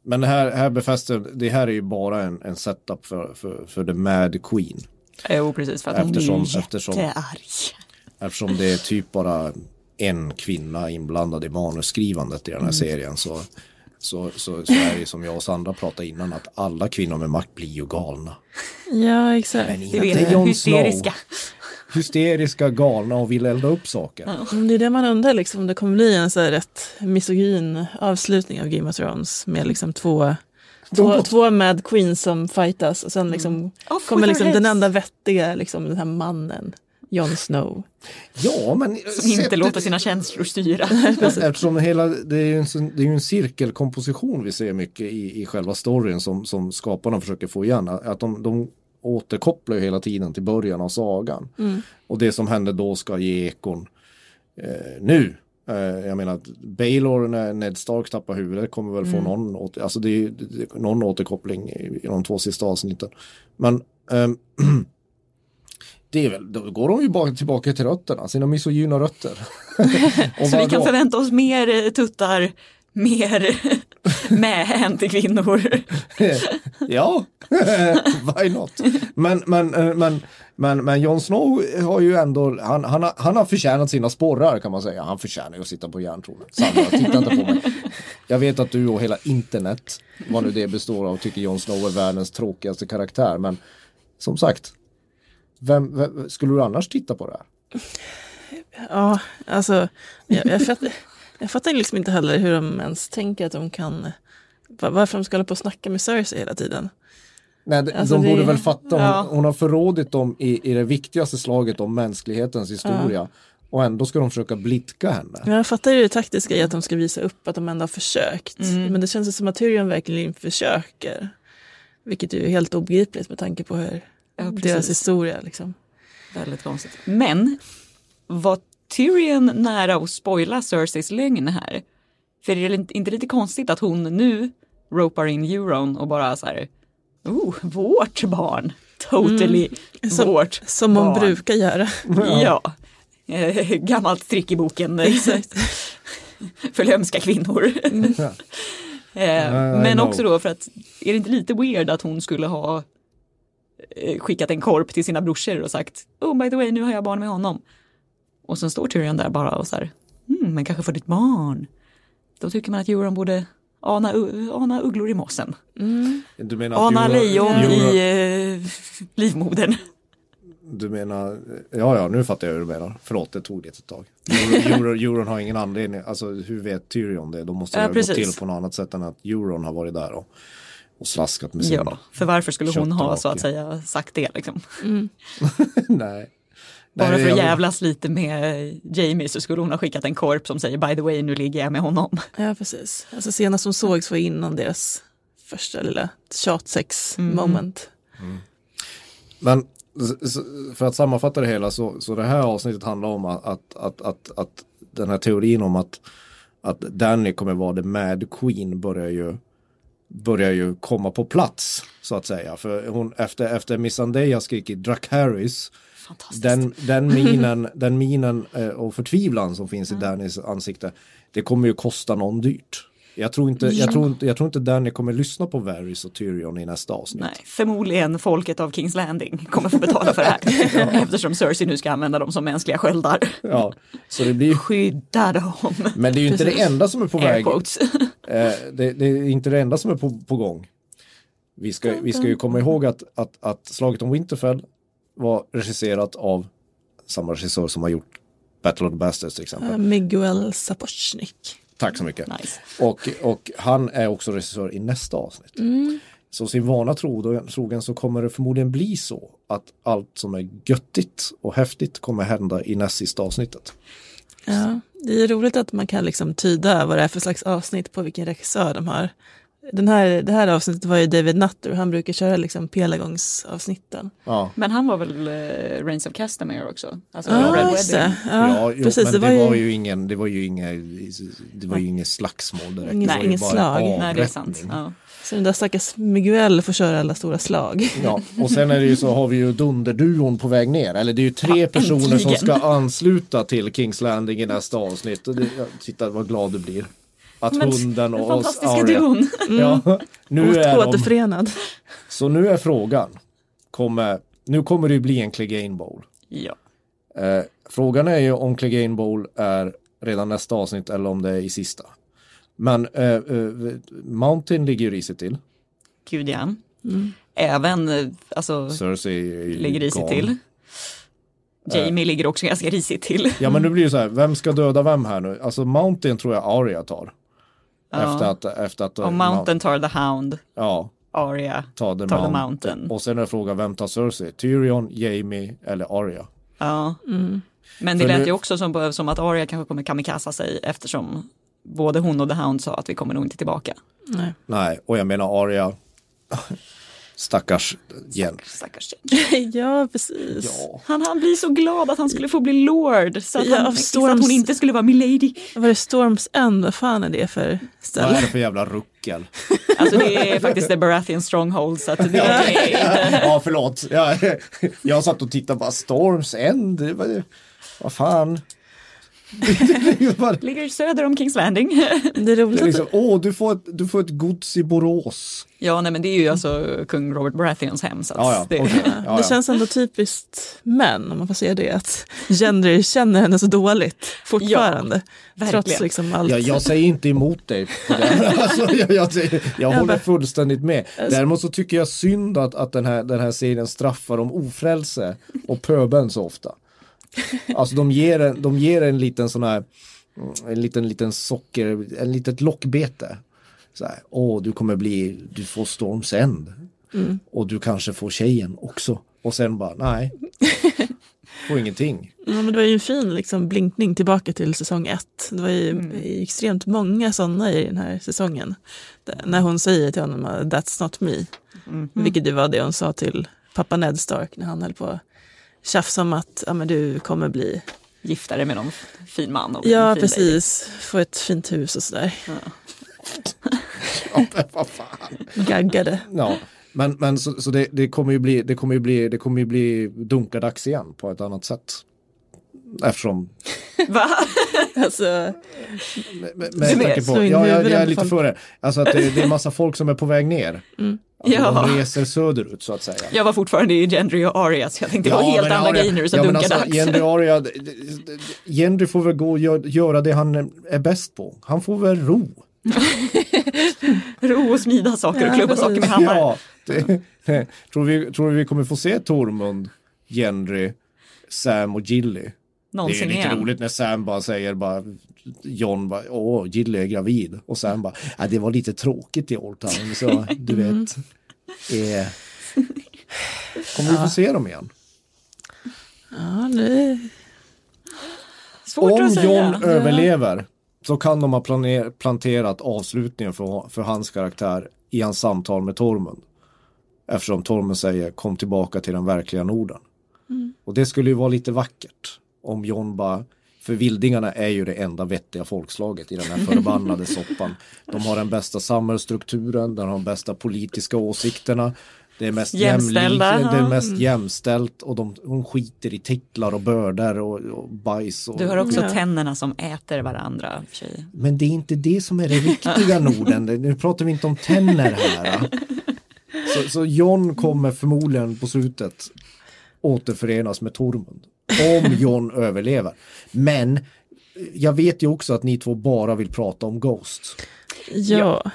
C: Men det här, här befäster, det här är ju bara en, en setup för, för, för The Mad Queen.
A: Jo, precis, för att hon
C: Eftersom-
A: är
C: eftersom-
A: jättearg.
C: Eftersom det är typ bara en kvinna inblandad i manusskrivandet i den här serien så, så, så, så är det ju som jag och Sandra pratade innan att alla kvinnor med makt blir ju galna.
B: ja exakt.
C: Men
A: Det
C: inte Jon
A: jag,
C: Snow.
A: hysteriska.
C: Hysteriska, galna och vill elda upp saker.
B: Men Det är det man undrar, liksom, om det kommer bli en så här rätt misogyn avslutning av Game of Thrones med liksom två två, två Mad Queens som fightas och sen liksom
A: Off
B: kommer
A: with
B: liksom den enda vettiga, liksom den här mannen, Jon Snow.
C: Ja, men...
A: Som inte
C: sättet-
A: låter sina känslor styra. [LAUGHS]
C: Eftersom hela, det är ju en, det är ju en cirkelkomposition vi ser mycket i, i själva storyn som, som skaparna försöker få igen. Att de, de återkopplar ju hela tiden till början av sagan. Och det som hände då ska ge ekon eh, nu. Eh, jag menar att Baylor när Ned Stark tappar huvudet kommer väl få någon, åter, alltså det är, ju- det, någon återkoppling i, i de två sista avsnitten. Men ehm, [CLEARS THROAT] det är väl, då går de ju bara tillbaka till rötterna, sina misogyna rötter. [LAUGHS]
A: Så vi kan
C: då?
A: förvänta oss mer eh, tuttar, mer [LAUGHS] med till kvinnor. [LAUGHS]
C: ja, why not? Men, men, eh, men, men, men Jon Snow har ju ändå, han, han, har, han har förtjänat sina sporrar kan man säga. Han förtjänar ju att sitta på järntronen. Sandra, titta inte på mig. Jag vet att du och hela internet, vad nu det består av, tycker Jon Snow är världens tråkigaste karaktär. Men som sagt, vem, vem skulle du annars titta på det här?
B: Ja, alltså jag, jag, fattar, jag fattar liksom inte heller hur de ens tänker att de kan, va- varför de ska hålla på och snacka med Cersei hela tiden.
C: Nej, de,
B: Alltså,
C: de
B: det-
C: borde väl fatta, hon,
A: Ja.
C: hon har förrådit dem i, i det viktigaste slaget om mänsklighetens historia. Och ändå ska de försöka blidka henne.
B: Jag fattar ju det taktiska i att de ska visa upp att de ändå har försökt. Men det känns som att Tyrion verkligen försöker. Vilket är ju helt obegripligt med tanke på hur
A: Ja,
B: deras historia liksom.
A: Väldigt konstigt. Men var Tyrion nära att spoila Cerseis lögn här? För är det inte- inte lite konstigt att hon nu ropar in Euron och bara så här, oh, vårt barn, totally
B: Som-
A: vårt
B: Som hon
A: barn.
B: brukar göra.
A: Ja, Eh, gammalt trick i boken. [LAUGHS]
B: Exakt.
A: för lömska kvinnor. [LAUGHS] Eh,
C: I
A: Men också då för att är det inte lite weird att hon skulle ha eh, skickat en korp till sina brorsor och sagt Oh by the way nu har jag barn med honom. Och sen står Tyrion där bara och så här hmm, men kanske för ditt barn. Då tycker man att Euron borde ana, ana ugglor i mossen.
C: Du menar att
A: Ana lejon i eh, livmodern.
C: Du menar, ja ja nu fattar jag hur du menar. Förlåt det tog lite tag. Euron, Euron, har ingen anledning, alltså hur vet Tyrion det? Då måste det
A: Ja,
C: ha gått till på något annat sätt än att Euron har varit där och, och slaskat med sin.
A: Ja, för varför skulle hon ha så att säga sagt det liksom? [LAUGHS]
C: Nej.
A: Bara
C: Nej,
A: för att
C: jag-
A: jävlas lite med Jamie så skulle hon ha skickat en korp som säger by the way nu ligger jag med honom.
B: Ja, precis. Alltså senast de sågs var innan deras första lilla tjatsex moment.
C: Men s- s- för att sammanfatta det hela så, så det här avsnittet handlar om att, att, att, att, att den här teorin om att, att Danny kommer vara the Mad Queen börjar ju börjar ju komma på plats så att säga. För hon efter, efter Missandei skrikit Dracarys
A: Fantastiskt.
C: den, den [LAUGHS] minen, den minen eh, och förtvivlan som finns i Dannys ansikte det kommer ju kosta någon dyrt. Jag tror inte, jag tror inte, jag tror inte Danny kommer lyssna på Varys och Tyrion i nästa avsnitt.
A: Nej, förmodligen folket av Kings Landing kommer få betala för det här. [LAUGHS] Eftersom Cersei nu ska använda dem som mänskliga sköldar.
C: Ja, så det blir
A: Skydda dem.
C: Men det är ju inte
A: Precis.
C: det enda som är på väg. Eh, det, det är inte det enda som är på, på gång. Vi ska, vi ska ju komma ihåg att, att, att slaget om Winterfell var regisserat av samma regissör som har gjort Battle of the Bastards till exempel.
B: Miguel Sapochnik.
C: Tack så mycket.
A: Nice.
C: Och, och han är också regissör i nästa avsnitt. Så sin vana trogen så kommer det förmodligen bli så att allt som är göttigt och häftigt kommer hända i näst sista avsnittet.
B: Ja, det är roligt att man kan liksom tyda vad det är för slags avsnitt på vilken regissör de har. Den här, det här avsnittet var ju David Nutter, han brukar köra liksom Pelagons-avsnitten.
C: Ja,
A: Men han var väl uh, Reigns of Castamere också? Alltså
B: Ja,
A: Red
B: just
A: Wedding.
B: det. Ja,
C: Ja, jo,
B: precis.
C: men
B: Det var ju,
C: ju ingen, det var ju inget, det var ju inget slagsmål direkt.
B: Inget-
C: det var ju
B: inget
C: bara
B: slag.
A: Nej, det är sant. Ja.
B: så den där stackars Miguel får köra alla stora slag.
C: Ja, och sen är det ju så har vi ju Dunderduon på väg ner. Eller det är ju tre personer som
A: äntligen.
C: ska ansluta till Kings Landing i nästa avsnitt. Och det, ja, titta vad glad du blir. Att
A: Men,
C: hunden
A: Den
C: och
A: fantastiska
C: Arya.
A: duon.
C: Ja, nu är de,
B: återförenad.
C: så nu är frågan. Kommer, nu kommer det ju bli en Clegane Bowl.
A: Ja.
C: Eh, frågan är ju om Clegane Bowl är redan nästa avsnitt eller om det är i sista. Men eh, eh, Mountain ligger ju risigt till.
A: Gud ja. Även, eh, alltså,
C: Cersei
A: ligger risigt till. Jamie ligger också ganska risigt till.
C: Ja men nu blir det så här, [LAUGHS] vem ska döda vem här nu? Alltså Mountain tror jag Arya tar.
A: Ja.
C: Efter att, efter att
A: Och Mountain tar the Hound,
C: Ja,
A: Arya
C: tar the,
A: tar the
C: mount.
A: Mountain.
C: Och sen är frågan vem tar Cersei? Tyrion, Jamie eller Arya?
A: Ja. Men det
C: För
A: lät
C: nu-
A: ju också som, som att Arya kanske kommer kamikaza sig eftersom både hon och The Hound sa att vi kommer nog inte tillbaka.
B: Nej.
C: Nej, och jag menar Arya. Stackars Jen.
A: Stackars [LAUGHS]
B: ja, precis.
C: Ja.
A: Han, han blir så glad att han skulle få bli lord så att,
B: Ja,
A: han, så att
B: Storms-
A: hon inte skulle vara milady.
B: Var det Storms End? Vad fan är det för
C: Vad är
B: ställe?
C: det för jävla ruckel? [LAUGHS]
A: Alltså det är faktiskt the Baratheon stronghold så att det [LAUGHS] är inte...
C: ja, förlåt. Jag, jag satt och tittade på Storms End. Vad fan. Det är bara-
A: Ligger söder om Kings Landing.
B: Det är roligt
C: det är liksom, åh, du får, ett, du får ett gods i Borås.
A: Ja, nej men det är ju alltså kung Robert Baratheons hem. Så att
C: Ja, ja,
A: det,
C: okej. Ja,
B: Det
C: ja.
B: känns ändå typiskt män, om man får säga det, att Gendry känner henne så dåligt fortfarande.
A: verkligen.
B: trots liksom allt.
C: Jag, jag säger inte emot dig. [LAUGHS] Alltså, jag, jag, säger- jag håller fullständigt med. Däremot så tycker jag synd att, att den, här, den här serien straffar om ofrälse och pöbeln så ofta. [LAUGHS] Alltså de ger en, de ger en liten sån här, mm, en liten, liten socker, en litet lockbete. Så här, åh du kommer bli, du får Storms End. Och du kanske får tjejen också. Och sen bara, nej. [LAUGHS] Får ingenting.
B: Ja, men det var ju en fin liksom, blinkning tillbaka till säsong ett. Det var ju
A: Mm.
B: extremt många sådana i den här säsongen. När hon säger till honom that's not me.
A: Mm.
B: Vilket ju var det hon sa till pappa Ned Stark när han höll på att tjafsa om att ja, men du kommer bli,
A: Gifta dig med någon fin man. Och
B: ja
A: en fin
B: precis, få ett fint hus och sådär.
C: Ja, men vad fan.
B: Gaggade.
C: Ja, men, men så, så det, det kommer ju bli, det kommer ju bli, det kommer ju bli dunkadags igen på ett annat sätt. Eftersom,
A: Va? [LAUGHS]
B: Alltså,
C: med, med,
A: Du
C: med
A: vet,
C: tanke på, ja, jag, jag är lite
B: folk.
C: för det. Alltså att det, det är massa folk som är på väg ner. Alltså,
A: Ja.
C: De reser söderut så att säga.
A: Jag var fortfarande i Gendry och Arya så jag tänkte det var helt andra grejer nu som
C: ja,
A: dunkade
C: alltså. Gendry d- Gendry får väl gå och gö- göra det han är bäst på. Han får väl ro. [LAUGHS]
A: Ro och smida saker och
B: Ja,
A: klubba saker med hammare.
C: Ja, det, [LAUGHS] tror, vi, tror vi kommer få se Tormund, Gendry, Sam och Gilly? Det är
A: Någonsin
C: ju lite
A: igen.
C: roligt när Sam bara säger bara John bara, åh, Gilly är gravid. Och Sam bara, ja, det var lite tråkigt i Old Town, så du
A: Mm.
C: vet. Eh, kommer vi få se dem igen?
B: ja, det,
A: Svårt
C: Om
A: att säga.
C: John överlever så kan de ha planer, planterat avslutningen för, för hans karaktär i hans samtal med Tormund. Eftersom Tormund säger kom tillbaka till den verkliga Norden. Och det skulle ju vara lite vackert om John bara för vildingarna är ju det enda vettiga folkslaget i den här förbannade [LAUGHS] soppan. De har den bästa samhällsstrukturen, de har de bästa politiska åsikterna. Det är mest
A: Jämställda,
C: det är mest jämställt och de, de skiter i titlar och bördor och, och bajs. Och,
A: Du har också
B: Ja.
A: tänderna som äter varandra. sig.
C: men det är inte det som är det riktiga Norden. [LAUGHS] Nu pratar vi inte om tänder här. Så, så John kommer förmodligen på slutet återförenas med Tormund. Om John överlever. Men jag vet ju också att ni två bara vill prata om Ghost.
B: ja.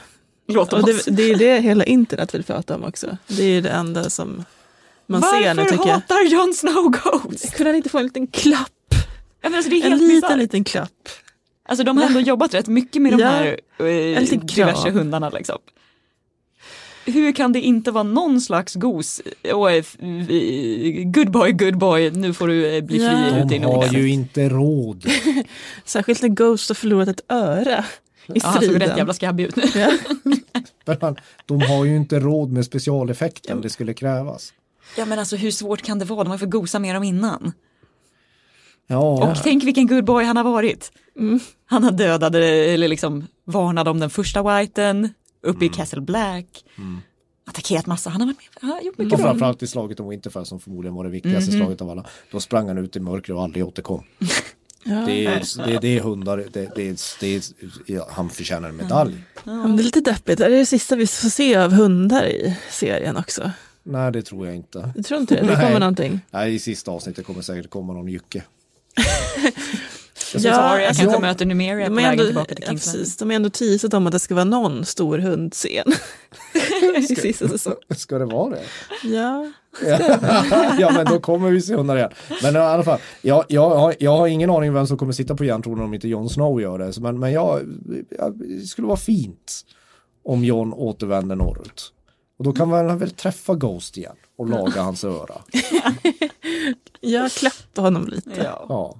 A: Oss.
B: det, det är det hela internet vill prata om också. Det är det enda som man ser nu
A: Varför
B: tycker jag.
A: hatar Jon Snow Ghost?
B: Kunde han inte få en liten klapp?
A: Ja, men alltså, det är
B: En
A: helt
B: liten,
A: bisarrt.
B: liten klapp.
A: Alltså de har ändå jobbat rätt mycket med de
B: Ja,
A: här eh, diverse hundarna liksom. Hur kan det inte vara någon slags gos? Eh, good boy, good boy, nu får du eh, bli fri
B: Ja.
C: De har ju inte råd. [LAUGHS]
B: Särskilt när Ghost har förlorat ett öra i
A: Ja, han såg
B: striden.
A: rätt jävla skabbig ut.
B: Ja. [LAUGHS]
C: De har ju inte råd med specialeffekten det skulle krävas.
A: Ja men alltså hur svårt kan det vara? De har ju fått gosa med dem innan.
C: Ja,
A: Och tänk vilken good boy han har varit.
B: Mm.
A: Han har dödat eller liksom varnat om den första whiten, uppe
C: Mm.
A: i Castle Black. Attackerat massa, han har varit med, han har gjort
C: och
A: mycket bra.
C: framförallt i slaget om Winterfell som förmodligen var det viktigaste slaget av alla. Då sprang han ut i mörkret och aldrig återkom. [LAUGHS]
B: Ja.
C: Det är, det, är, det är hundar, det, det, är, det är, ja, han förtjänar en medalj.
B: Men det är lite deppigt. Är det det sista vi får se av hundar i serien också?
C: Nej, det tror jag inte.
B: Jag tror inte det. Det kommer någonting.
C: Nej, i sista avsnittet kommer säkert komma någon jycke. [LAUGHS]
A: Att Arya
B: alltså,
A: kanske
C: jag-
A: möter Numeria på
B: de, är
A: vägen
B: ändå,
A: tillbaka till
B: ja,
A: Kingsland.
B: precis, de är ändå teasat om att det ska vara någon stor hundscen. i sista säsongen.
C: Ska det vara det?
B: Ja, [LAUGHS]
C: ja men då kommer vi se hundar igen. Men i alla fall, jag, jag, har, jag har ingen aning vem som kommer sitta på järntronen om inte Jon Snow gör det. Men, men jag, jag, det skulle vara fint om Jon återvänder norrut. Och då kan man väl träffa Ghost igen och laga hans öra. [LAUGHS]
B: jag klappar honom lite.
A: Ja.
C: Ja,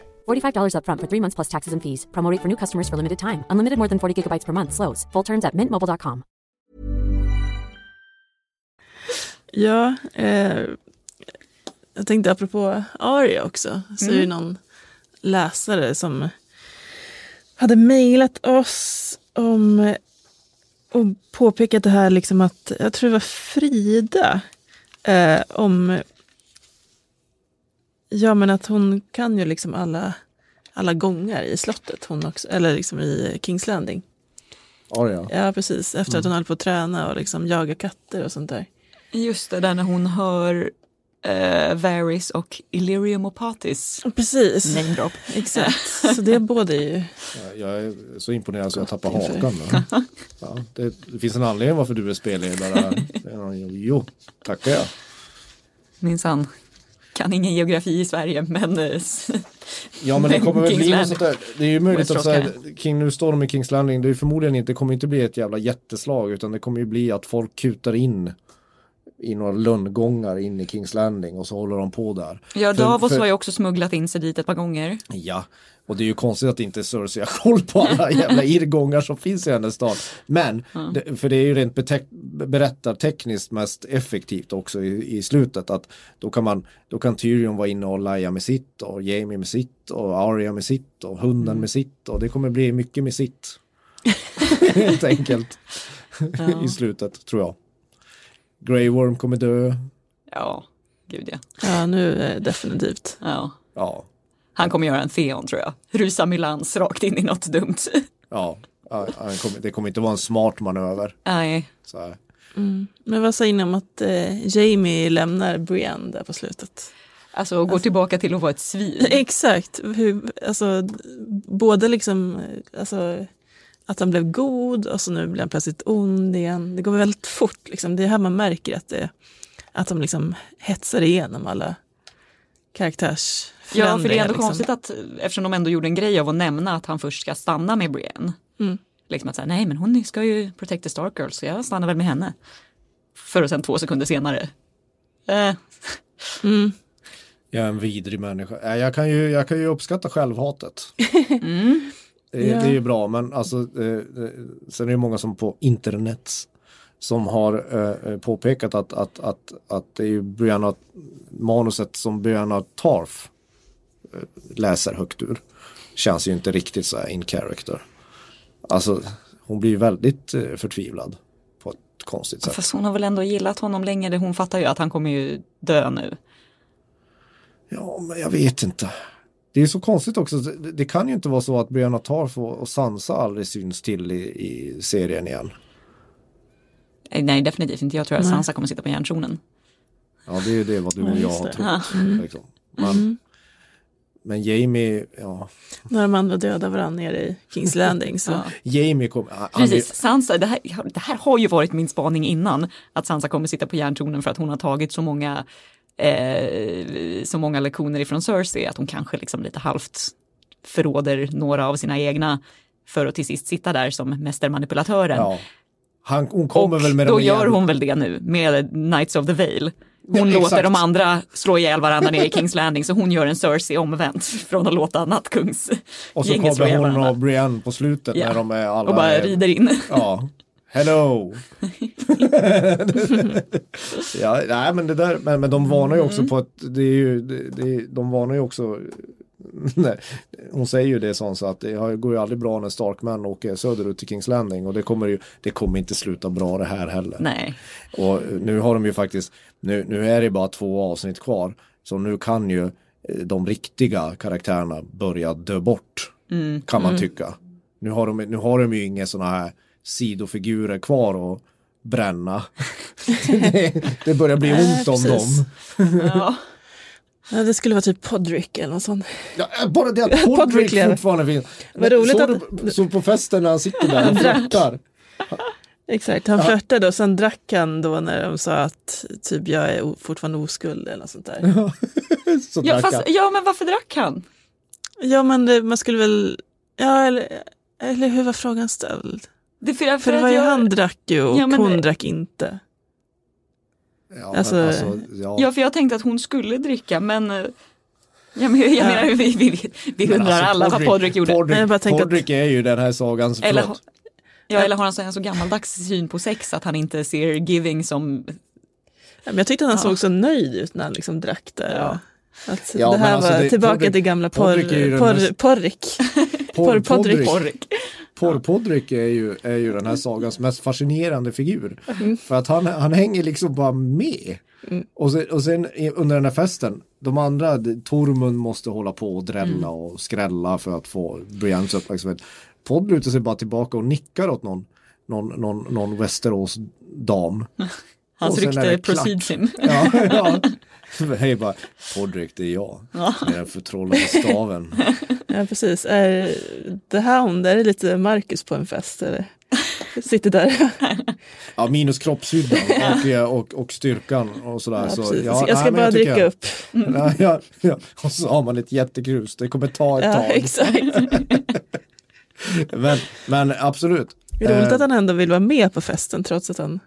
E: $45 upfront for three months plus taxes and fees. Promo rate for new customers for limited time. Unlimited more than 40 gigabytes per month. Slows. Full terms at mintmobile.com.
B: Ja, eh, jag tänkte apropå Aria också, så är det någon läsare som hade mejlat oss om och påpekat det här liksom att, jag tror det var Frida, eh, om Ja men att hon kan ju liksom alla, alla gångar i slottet, hon också, eller liksom i Kings Landing.
C: Aria.
B: Ja precis, efter att hon höll på att träna och liksom jaga katter och sånt där.
A: Just det, där när hon hör uh, Varys och Illyrium Opatis
B: Precis,
A: name drop. [LAUGHS]
B: exakt. Så det är ju
C: Jag är så imponerad så jag tappar hakan. nu. Ja, det, [LAUGHS] det finns en anledning varför du är spelledare. [LAUGHS] Ja, Jo, tackar jag.
A: Minsann. Kan ingen geografi i Sverige men eh,
C: Ja men det kommer väl bli något sånt där. Det är ju möjligt att säga,
A: Westeros
C: King nu står de i Kings Landing. Det är förmodligen inte, det kommer inte bli ett jävla jätteslag utan det kommer ju bli att folk kutar in i några lönngångar in i Kings Landing och så håller de på där.
A: ja,
C: För-
A: Davos
C: för-
A: har ju också smugglat in sig dit ett par gånger.
C: Ja, och det är ju konstigt att inte Cersei [LAUGHS] har koll på alla jävla irrgångar som finns i hennes stad. Men, det, för det är ju rent berättartekniskt mest effektivt också i, i slutet att då kan man, då kan Tyrion vara inne och laja med sitt och Jamie med sitt och Arya med sitt och hunden med sitt och det kommer bli mycket med sitt. [LAUGHS] Helt enkelt. I slutet tror jag. Grey Worm kommer dö.
A: Ja, gud ja.
B: Ja, nu är det definitivt.
A: ja.
C: Ja,
A: Han kommer göra en Theon tror jag. Rusa med lans rakt in i något dumt.
C: ja. det kommer inte vara en smart manöver.
A: Nej,
C: Så här.
B: Men vad säger ni om att eh, Jamie lämnar Brienne där på slutet?
A: alltså gå tillbaka till att vara ett svin. [LAUGHS]
B: Exakt, hur, alltså, både liksom, eh, alltså, att han blev god och så nu blir han plötsligt ond igen. Det går väldigt fort, liksom. det är här man märker att, det, att de liksom hetsar igenom alla karaktärsförändringar.
A: Ja, för det är ändå
B: liksom.
A: konstigt att eftersom de ändå gjorde en grej av att nämna att han först ska stanna med Brienne.
B: Mm.
A: Liksom att säga, nej men hon ska ju protect the Stark Girl så jag stannar väl med henne. För att sen två sekunder senare. Eh,
B: Mm.
C: Jag är en vidrig människa. Äh, Jag kan ju, jag kan ju uppskatta självhatet. [LAUGHS] Det,
B: Ja.
C: det är ju bra men alltså eh, eh, sen är det många som på internet som har eh, eh, påpekat att, att, att, att det är ju Brianna, manuset som Brianna Tarf eh, läser högt ur. Känns ju inte riktigt så här in character. Alltså hon blir väldigt eh, förtvivlad på ett konstigt sätt.
A: fast hon har väl ändå gillat honom länge. Det- Hon fattar ju att han kommer ju dö nu.
C: Ja, men jag vet inte. Det är så konstigt också. Det, det kan ju inte vara så att Brianna Tarf och, Sansa aldrig syns till i, i serien igen.
A: Eh, Nej, definitivt inte. Jag tror att
B: Nej.
A: Sansa kommer sitta på järntronen.
C: Ja, det är ju det vad du och jag har trott. Liksom. Men, men Jamie, ja.
B: När de andra dödar varandra nere i Kings Landing. Så. [LAUGHS]
A: Ja.
C: Jamie kom, han,
A: Precis, Sansa, det här, det här har ju varit min spaning innan. Att Sansa kommer sitta på järntronen för att hon har tagit så många, eh, så många lektioner ifrån Cersei. Att hon kanske liksom lite halvt förråder några av sina egna för att till sist sitta där som mästermanipulatören.
C: ja. Han, hon kommer
A: och
C: väl med
A: då gör hon väl det nu med Knights of the Vale. Hon
C: Ja,
A: låter de andra slå ihjäl varandra nere i Kings Landing så hon gör en Cersei omvänt från att låta Nattkungs
C: Och så kommer hon
A: varandra.
C: och Brienne på slutet
A: Ja.
C: när de är alla...
A: Och bara
C: är-
A: rider in.
C: Ja. Hello! [LAUGHS] ja, nej men det där, men, men de varnar ju
A: Mm.
C: också på att det är ju, det, det, de varnar ju också [LAUGHS] nej, hon säger ju det sånt så att det går ju aldrig bra när Starkman åker söderut till Kings Landing och det kommer ju, det kommer inte sluta bra det här heller.
A: Nej.
C: Och nu har de ju faktiskt, nu, nu är det bara två avsnitt kvar. Så nu kan ju eh, de riktiga karaktärerna börja dö bort. Kan man tycka. Nu har de, nu har de ju inga sådana här sidofigurer kvar att bränna. [LAUGHS] [LAUGHS] det, det börjar bli ont om dem.
A: Ja.
B: Ja, det skulle vara typ Podrick eller något sånt.
C: Ja, äh, bara det att [LAUGHS]
B: Podrick
C: fortfarande finns.
B: Vad roligt
C: Såg
B: att-
C: du, så på festen när han sitter där och
B: drack.
C: flörtar. [LAUGHS]
B: Exakt, han flörtade och sen drack han då när de sa att typ jag är fortfarande oskuld eller något sånt där. [LAUGHS]
C: Så
A: Ja, fast, ja, men varför drack han?
B: Ja men det, man skulle väl, ja eller, eller hur var frågan ställd?
A: Det, för, för,
B: För det
A: att
B: var ju
A: jag,
B: han drack ju och
A: Ja,
B: hon
A: det-
B: drack inte.
C: Ja,
B: Alltså-
C: men alltså, ja.
A: Ja, för jag tänkte att hon skulle dricka, men... eh, Ja, men jag
B: Ja.
A: menar, vi, vi, vi, undrar
C: alltså,
A: alla vad Podrick gjorde.
C: Podrick,
B: Nej, jag tänker att-
C: Podrick är ju den här sagans,
A: Eller,
C: förlåt.
A: ja, eller har han så- en så gammaldags syn på sex att han inte ser giving som...
B: Ja, Men jag tyckte han
A: Ja.
B: såg så nöjd ut när han liksom drack där.
A: Ja.
B: Att
C: Ja,
B: det
C: men
B: här
C: alltså
B: var
C: det-
B: tillbaka
C: Podrick-
B: till gamla porr,
C: Podrick
B: porr, porrik. [LAUGHS]
C: Por-
B: Podrick.
C: Podrick,
A: Podrick.
C: Por Podrick är ju, är ju den här sagans mest fascinerande figur.
B: Mm.
C: För att han, han hänger liksom bara med. Och sen, och sen under den här festen, de andra, Tormund måste hålla på och drälla
B: Mm.
C: och skrälla för att få Brians uppmärksamhet. Podd lutar sig bara tillbaka och nickar åt någon, någon, någon, någon Västerås dam. [LAUGHS]
A: Hans
C: är
A: rykte
C: det
A: precedes him. [LAUGHS]
C: Ja, ja. [LAUGHS] Hej bara, Podrick det är jag.
A: Ja.
C: Med den förtrollade staven. [LAUGHS]
B: Ja precis. Är The Hound, är det lite Marcus på en fest eller? Sitter där.
C: Ja, minus kroppshyddan och, eh, och, och styrkan och sådär.
B: Ja,
C: så, ja,
B: jag ska
C: nej,
B: bara
C: tycker-
B: dricka upp.
C: Ja, ja, ja. Och så har man ett jättekrus, det kommer ta ett
B: Ja,
C: tag.
B: exakt.
C: Men, men absolut.
B: Det är roligt
C: Eh,
B: att han ändå vill vara med på festen trots att han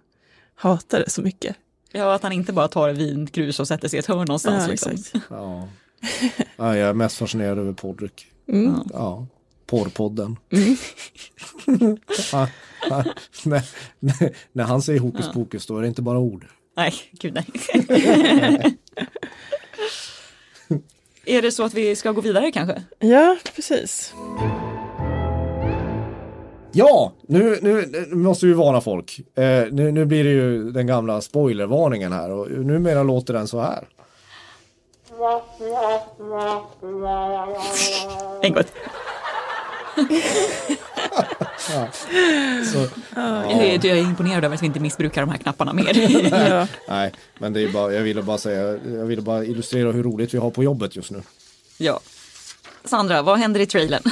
B: hatar det så mycket.
A: Ja, att han inte bara tar vinkrus och sätter sig i ett hörn någonstans.
B: Ja,
A: liksom.
B: exakt.
C: Ja. ja, jag är mest fascinerad över Podrick.
B: Mm.
C: Ja, porrpodden. [LAUGHS] Ja, ja, när, när, när han säger hokus pokus då är det inte bara ord.
A: Nej, gud nej. [LAUGHS] [LAUGHS] Är det så att vi ska gå vidare kanske?
B: Ja, precis.
C: Ja, nu, nu, nu måste vi varna folk. Eh, nu, nu blir det ju den gamla spoilervarningen här och numera låter den så här.
A: En gång.
C: Så,
A: Jag, är, jag är imponerad över att vi inte missbrukar de här knapparna mer. [LAUGHS]
B: Ja.
C: nej, men det är bara, jag ville bara säga, jag ville bara illustrera hur roligt vi har på jobbet just nu.
A: ja. Sandra, vad händer i trailern?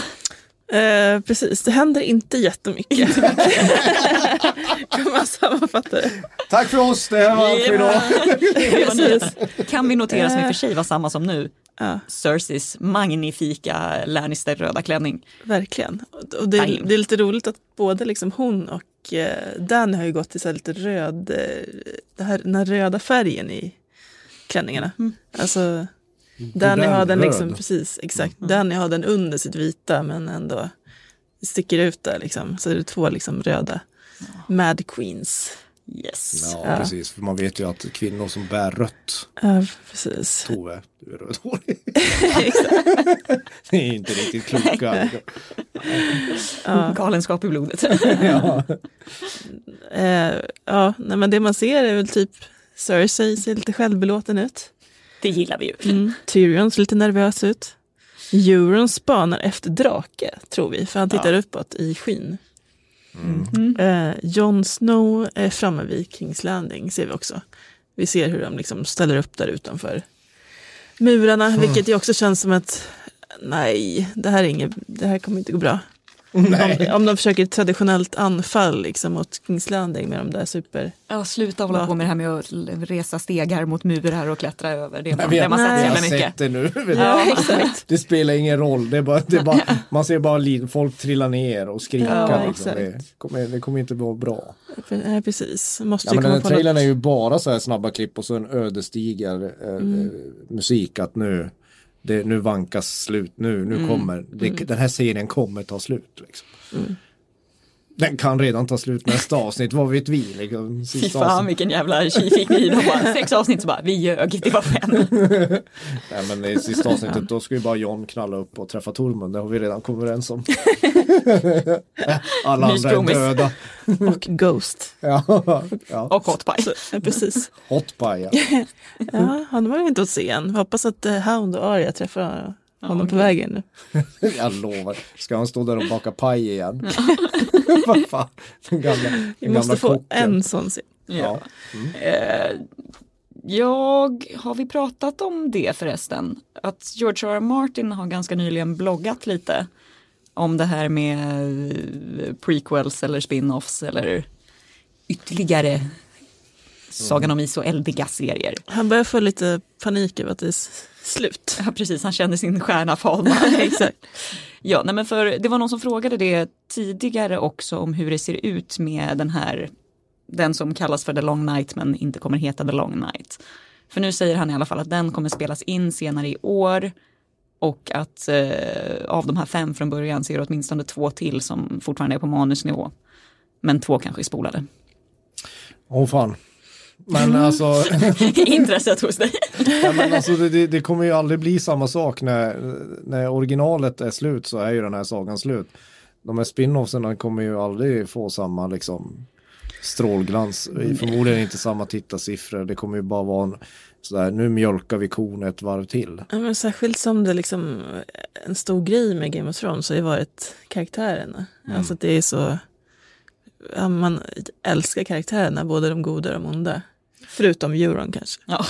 B: Eh, precis, det händer inte jättemycket. [LAUGHS] kan man sammanfatta det?
C: Tack för oss, det här var allt för idag. [LAUGHS]
B: Precis.
A: Kan vi notera som i och för sig var samma som nu?
B: Ja,
A: Cerseis magnifika Lannister-röda klänning.
B: verkligen. Och- det, är, det är lite roligt att både liksom hon och eh, Danny har ju gått till så här lite röd, eh, det här, den här röda färgen i klänningarna. Alltså, Danny har den liksom,
C: röd.
B: precis, exakt. Danny har den under sitt vita men ändå sticker ut där liksom. Så det är två liksom röda Mad Queens.
A: Yes.
C: Ja, precis, för man vet ju att kvinnor som bär rött,
B: Ja, precis.
C: Tove, du är rödhårig. [LAUGHS] det är inte riktigt kloka.
A: Galenskap i blodet. [LAUGHS]
C: ja.
B: Eh, ja, nej, men det man ser är väl typ Cersei ser lite självbelåten ut.
A: Det gillar vi ju.
B: Mm. Tyrion ser lite nervös ut. Euron spanar efter drake, tror vi, för han tittar uppåt i skyn. Eh, Jon Snow är framme vid Kings Landing, ser vi också. Vi ser hur de liksom ställer upp där utanför murarna, vilket ju också känns som att nej, det här, är inget, det här kommer inte gå bra. Om, om de försöker ett traditionellt anfall liksom, mot Kings Landing med de där super...
A: Ja, sluta hålla på med det här med att resa stegar mot murar och klättra över. Det är man,
C: vi
A: det man sett jävla mycket.
C: sett det nu. vet.
B: Ja, exakt.
C: Det spelar ingen roll, det är bara, det är bara, man ser bara folk trilla ner och skrika.
B: Ja,
C: liksom. det, kommer, det kommer inte vara bra.
B: Nej, precis. Måste
C: Ja, men den här trailern
B: något.
C: är ju bara så här snabba klipp och så en ödesdiger eh,
B: Mm.
C: eh, musik att nu, det, nu vankas slut, nu,
B: Mm.
C: nu kommer, det, den här serien kommer ta slut. Liksom. Den kan redan ta slut nästa [LAUGHS] avsnitt, vad vet vi? Liksom,
A: Fy fan
C: avsnitt.
A: vilken jävla tji fick vi. Bara, [LAUGHS] sex avsnitt så bara, vi ljög, det var fem. [LAUGHS]
C: Nej men i sista avsnittet då ska ju bara John knalla upp och träffa Tormund, det har vi redan kommit överens om. Alla andra är döda.
B: Och Ghost.
C: Ja, ja.
A: Och hot pie.
B: Precis.
C: Hot pie, ja.
B: Ja, han var ju inte att se än. Hoppas att eh, Hound och Arya träffar honom på vägen nu. [LAUGHS]
C: Jag lovar. Ska han stå där och baka paj igen? [LAUGHS] Vad fan. Den gamla, den
B: Vi
C: gamla
B: måste få
C: kocken.
B: en sån scen.
C: Ja.
A: Eh, jag, har vi pratat om det förresten? Att George R. R. Martin har ganska nyligen bloggat lite om det här med eh, prequels eller spin-offs eller ytterligare Sagan om is och eldiga serier.
B: Han börjar få lite panik över att det är slut.
A: Ja, precis, han känner sin stjärna falna. [LAUGHS]
B: Exakt.
A: Ja, nej men för det var någon som frågade det tidigare också om hur det ser ut med den här, den som kallas för The Long Night men inte kommer heta The Long Night. För nu säger han i alla fall att den kommer spelas in senare i år och att eh, av de här fem från början så är det åtminstone två till som fortfarande är på manusnivå. Men två kanske är spolade.
C: Åh fan. Men [LAUGHS] alltså,
A: Intresset hos dig.
C: ja, men alltså det, det, kommer ju aldrig bli samma sak när, när originalet är slut så är ju den här sagan slut. De här spin-offsen kommer ju aldrig få samma liksom strålglans, förmodligen inte samma tittarsiffror, det kommer ju bara vara en sådär, nu mjölkar vi kon ett varv till.
B: Ja, men särskilt som det liksom en stor grej med Game of Thrones har ju varit karaktärerna. Alltså att det är så, ja, man älskar karaktärerna, både de goda och de onda. Förutom Euron kanske.
A: Ja.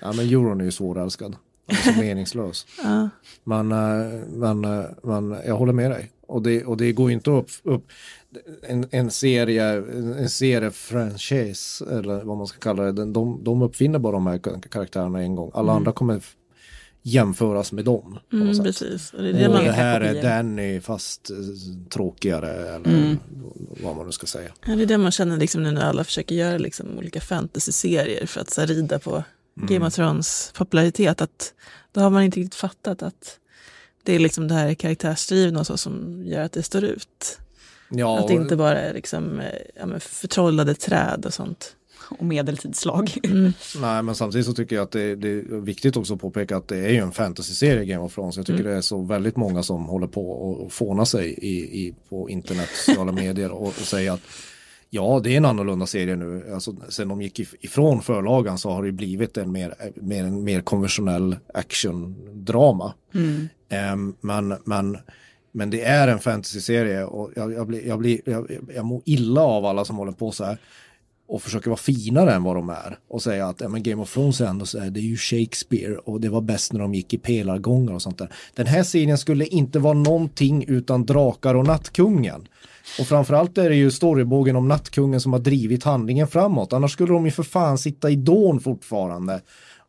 C: Ja men euron är ju svårälskad, alltså [LAUGHS] meningslös.
B: Ja.
C: Men, eh, men, eh, men jag håller med dig. Och det, och det går inte upp, upp en, en serie, en serie franchise eller vad man ska kalla det. Den- De, de uppfinner bara de här ka- karaktärerna en gång. Alla andra kommer jämföras med dem.
B: Mm, precis. Det det
C: det här är. Danny fast eh, tråkigare eller vad man nu ska säga.
B: ja, det är det man känner liksom nu när alla försöker göra liksom olika fantasy-serier för att här, rida på Game of Thrones popularitet. Att då har man inte riktigt fattat att det är liksom det här karaktärsdrivna och så som gör att det står ut.
C: Ja,
B: Att det inte bara är liksom, eh, ja, förtrollade träd och sånt.
A: Och medeltidslag. [LAUGHS]
C: Nej men samtidigt så tycker jag att det, det är viktigt också att påpeka att det är ju en fantasy-serie Game of Thrones. Jag tycker det är så väldigt många som håller på och, fånar sig i, i, på internet, sociala medier och, och säger att ja det är en annorlunda serie nu. Alltså, sen de gick if- ifrån förlagan så har det blivit en mer, mer, en mer konventionell action-drama. Ehm, men, men, men det är en fantasy-serie och jag, jag, blir, jag, blir, jag, jag mår illa av alla som håller på så här och försöker vara finare än vad de är och säga att ja, men Game of Thrones är ändå så här, det är ju Shakespeare och det var bäst när de gick i pelargångar och sånt där. Den här serien skulle inte vara någonting utan drakar och nattkungen. Och framförallt är det ju storybågen om nattkungen som har drivit handlingen framåt. Annars skulle de ju för fan sitta i dån fortfarande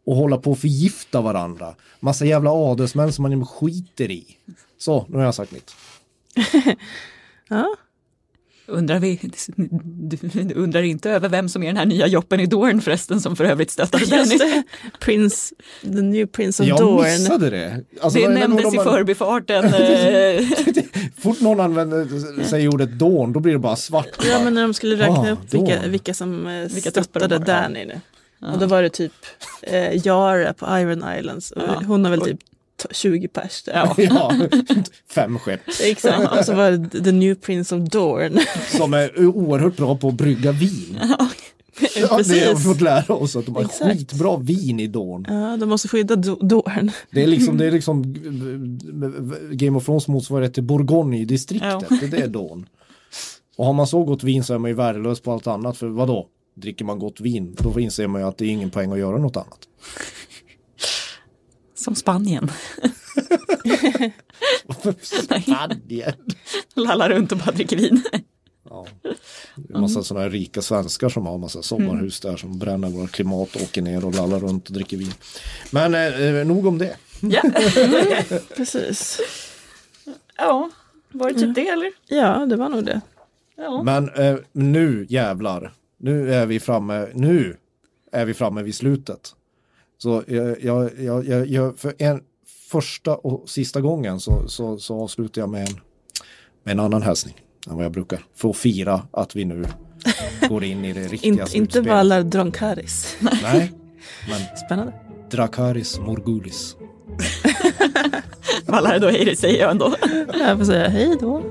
C: och hålla på att förgifta varandra. Massa jävla adelsmän som man skiter i. Så, nu har jag sagt mitt. [LAUGHS]
B: Ja,
A: Undrar vi, du, undrar inte över vem som är den här nya joppen i Dorn förresten som för övrigt stöttade Dennis.
B: det. Prince, the new Prince of
C: Jag
B: Dorn.
C: missade det. Alltså,
A: Det nämndes
C: nog
A: i förbifarten. [LAUGHS] eh,
C: Fort någon använder sig ordet dån, då blir det bara svart.
B: Ja, men när de skulle räkna
C: Ah,
B: upp vilka,
C: Dorn.
B: vilka som eh,
A: Vilka
B: stöttade. Danny nu. Och då var det typ eh, Yara på Iron Islands.
A: Ja.
B: Hon har väl typ 20 pers.
A: Ja. [LAUGHS]
C: Ja, fem skepp.
B: Exakt. Och så var det The New Prince of Dorn. [LAUGHS]
C: Som är oerhört bra på att brygga vin. Ja, det har vi
B: Precis.
C: fått lära oss att de har
B: Exakt.
C: skitbra vin i Dorn.
B: Ja, de måste skydda Do- Dorn.
C: Det är liksom, det är [LAUGHS] liksom Game of Thrones motsvarighet till Bourgogne-distriktet.
A: Ja.
C: Det är Dorn. Och har man så gott vin så är man ju värdelös på allt annat. För vad då? Dricker man gott vin, då inser man ju att det är ingen poäng att göra något annat.
A: Som Spanien. [LAUGHS]
C: Spanien.
A: Lallar runt och bara dricker vin.
C: Ja. Det är en massa sådana här rika svenskar som har massa sommarhus där som bränner vårt klimat, åker ner och lallar runt och dricker vin. Men eh, nog om det.
A: Ja. [LAUGHS]
B: Precis.
A: ja, var det typ det eller?
B: Ja, det var nog det.
A: Ja.
C: Men eh, nu jävlar, nu är vi framme, nu är vi framme vid slutet. Så jag, jag, jag, jag, för en första och sista gången så, så, så avslutar jag med en, med en annan hälsning. än vad jag brukar. För att fira att vi nu går in i det riktiga
B: In, inte
C: slutspelet.
B: Valar Dronkaris.
C: Nej, [LAUGHS] men
B: Spännande.
C: Drakaris Morgulis. [LAUGHS]
A: Valar då hej säger jag ändå. [LAUGHS]
B: Jag får säga hej då.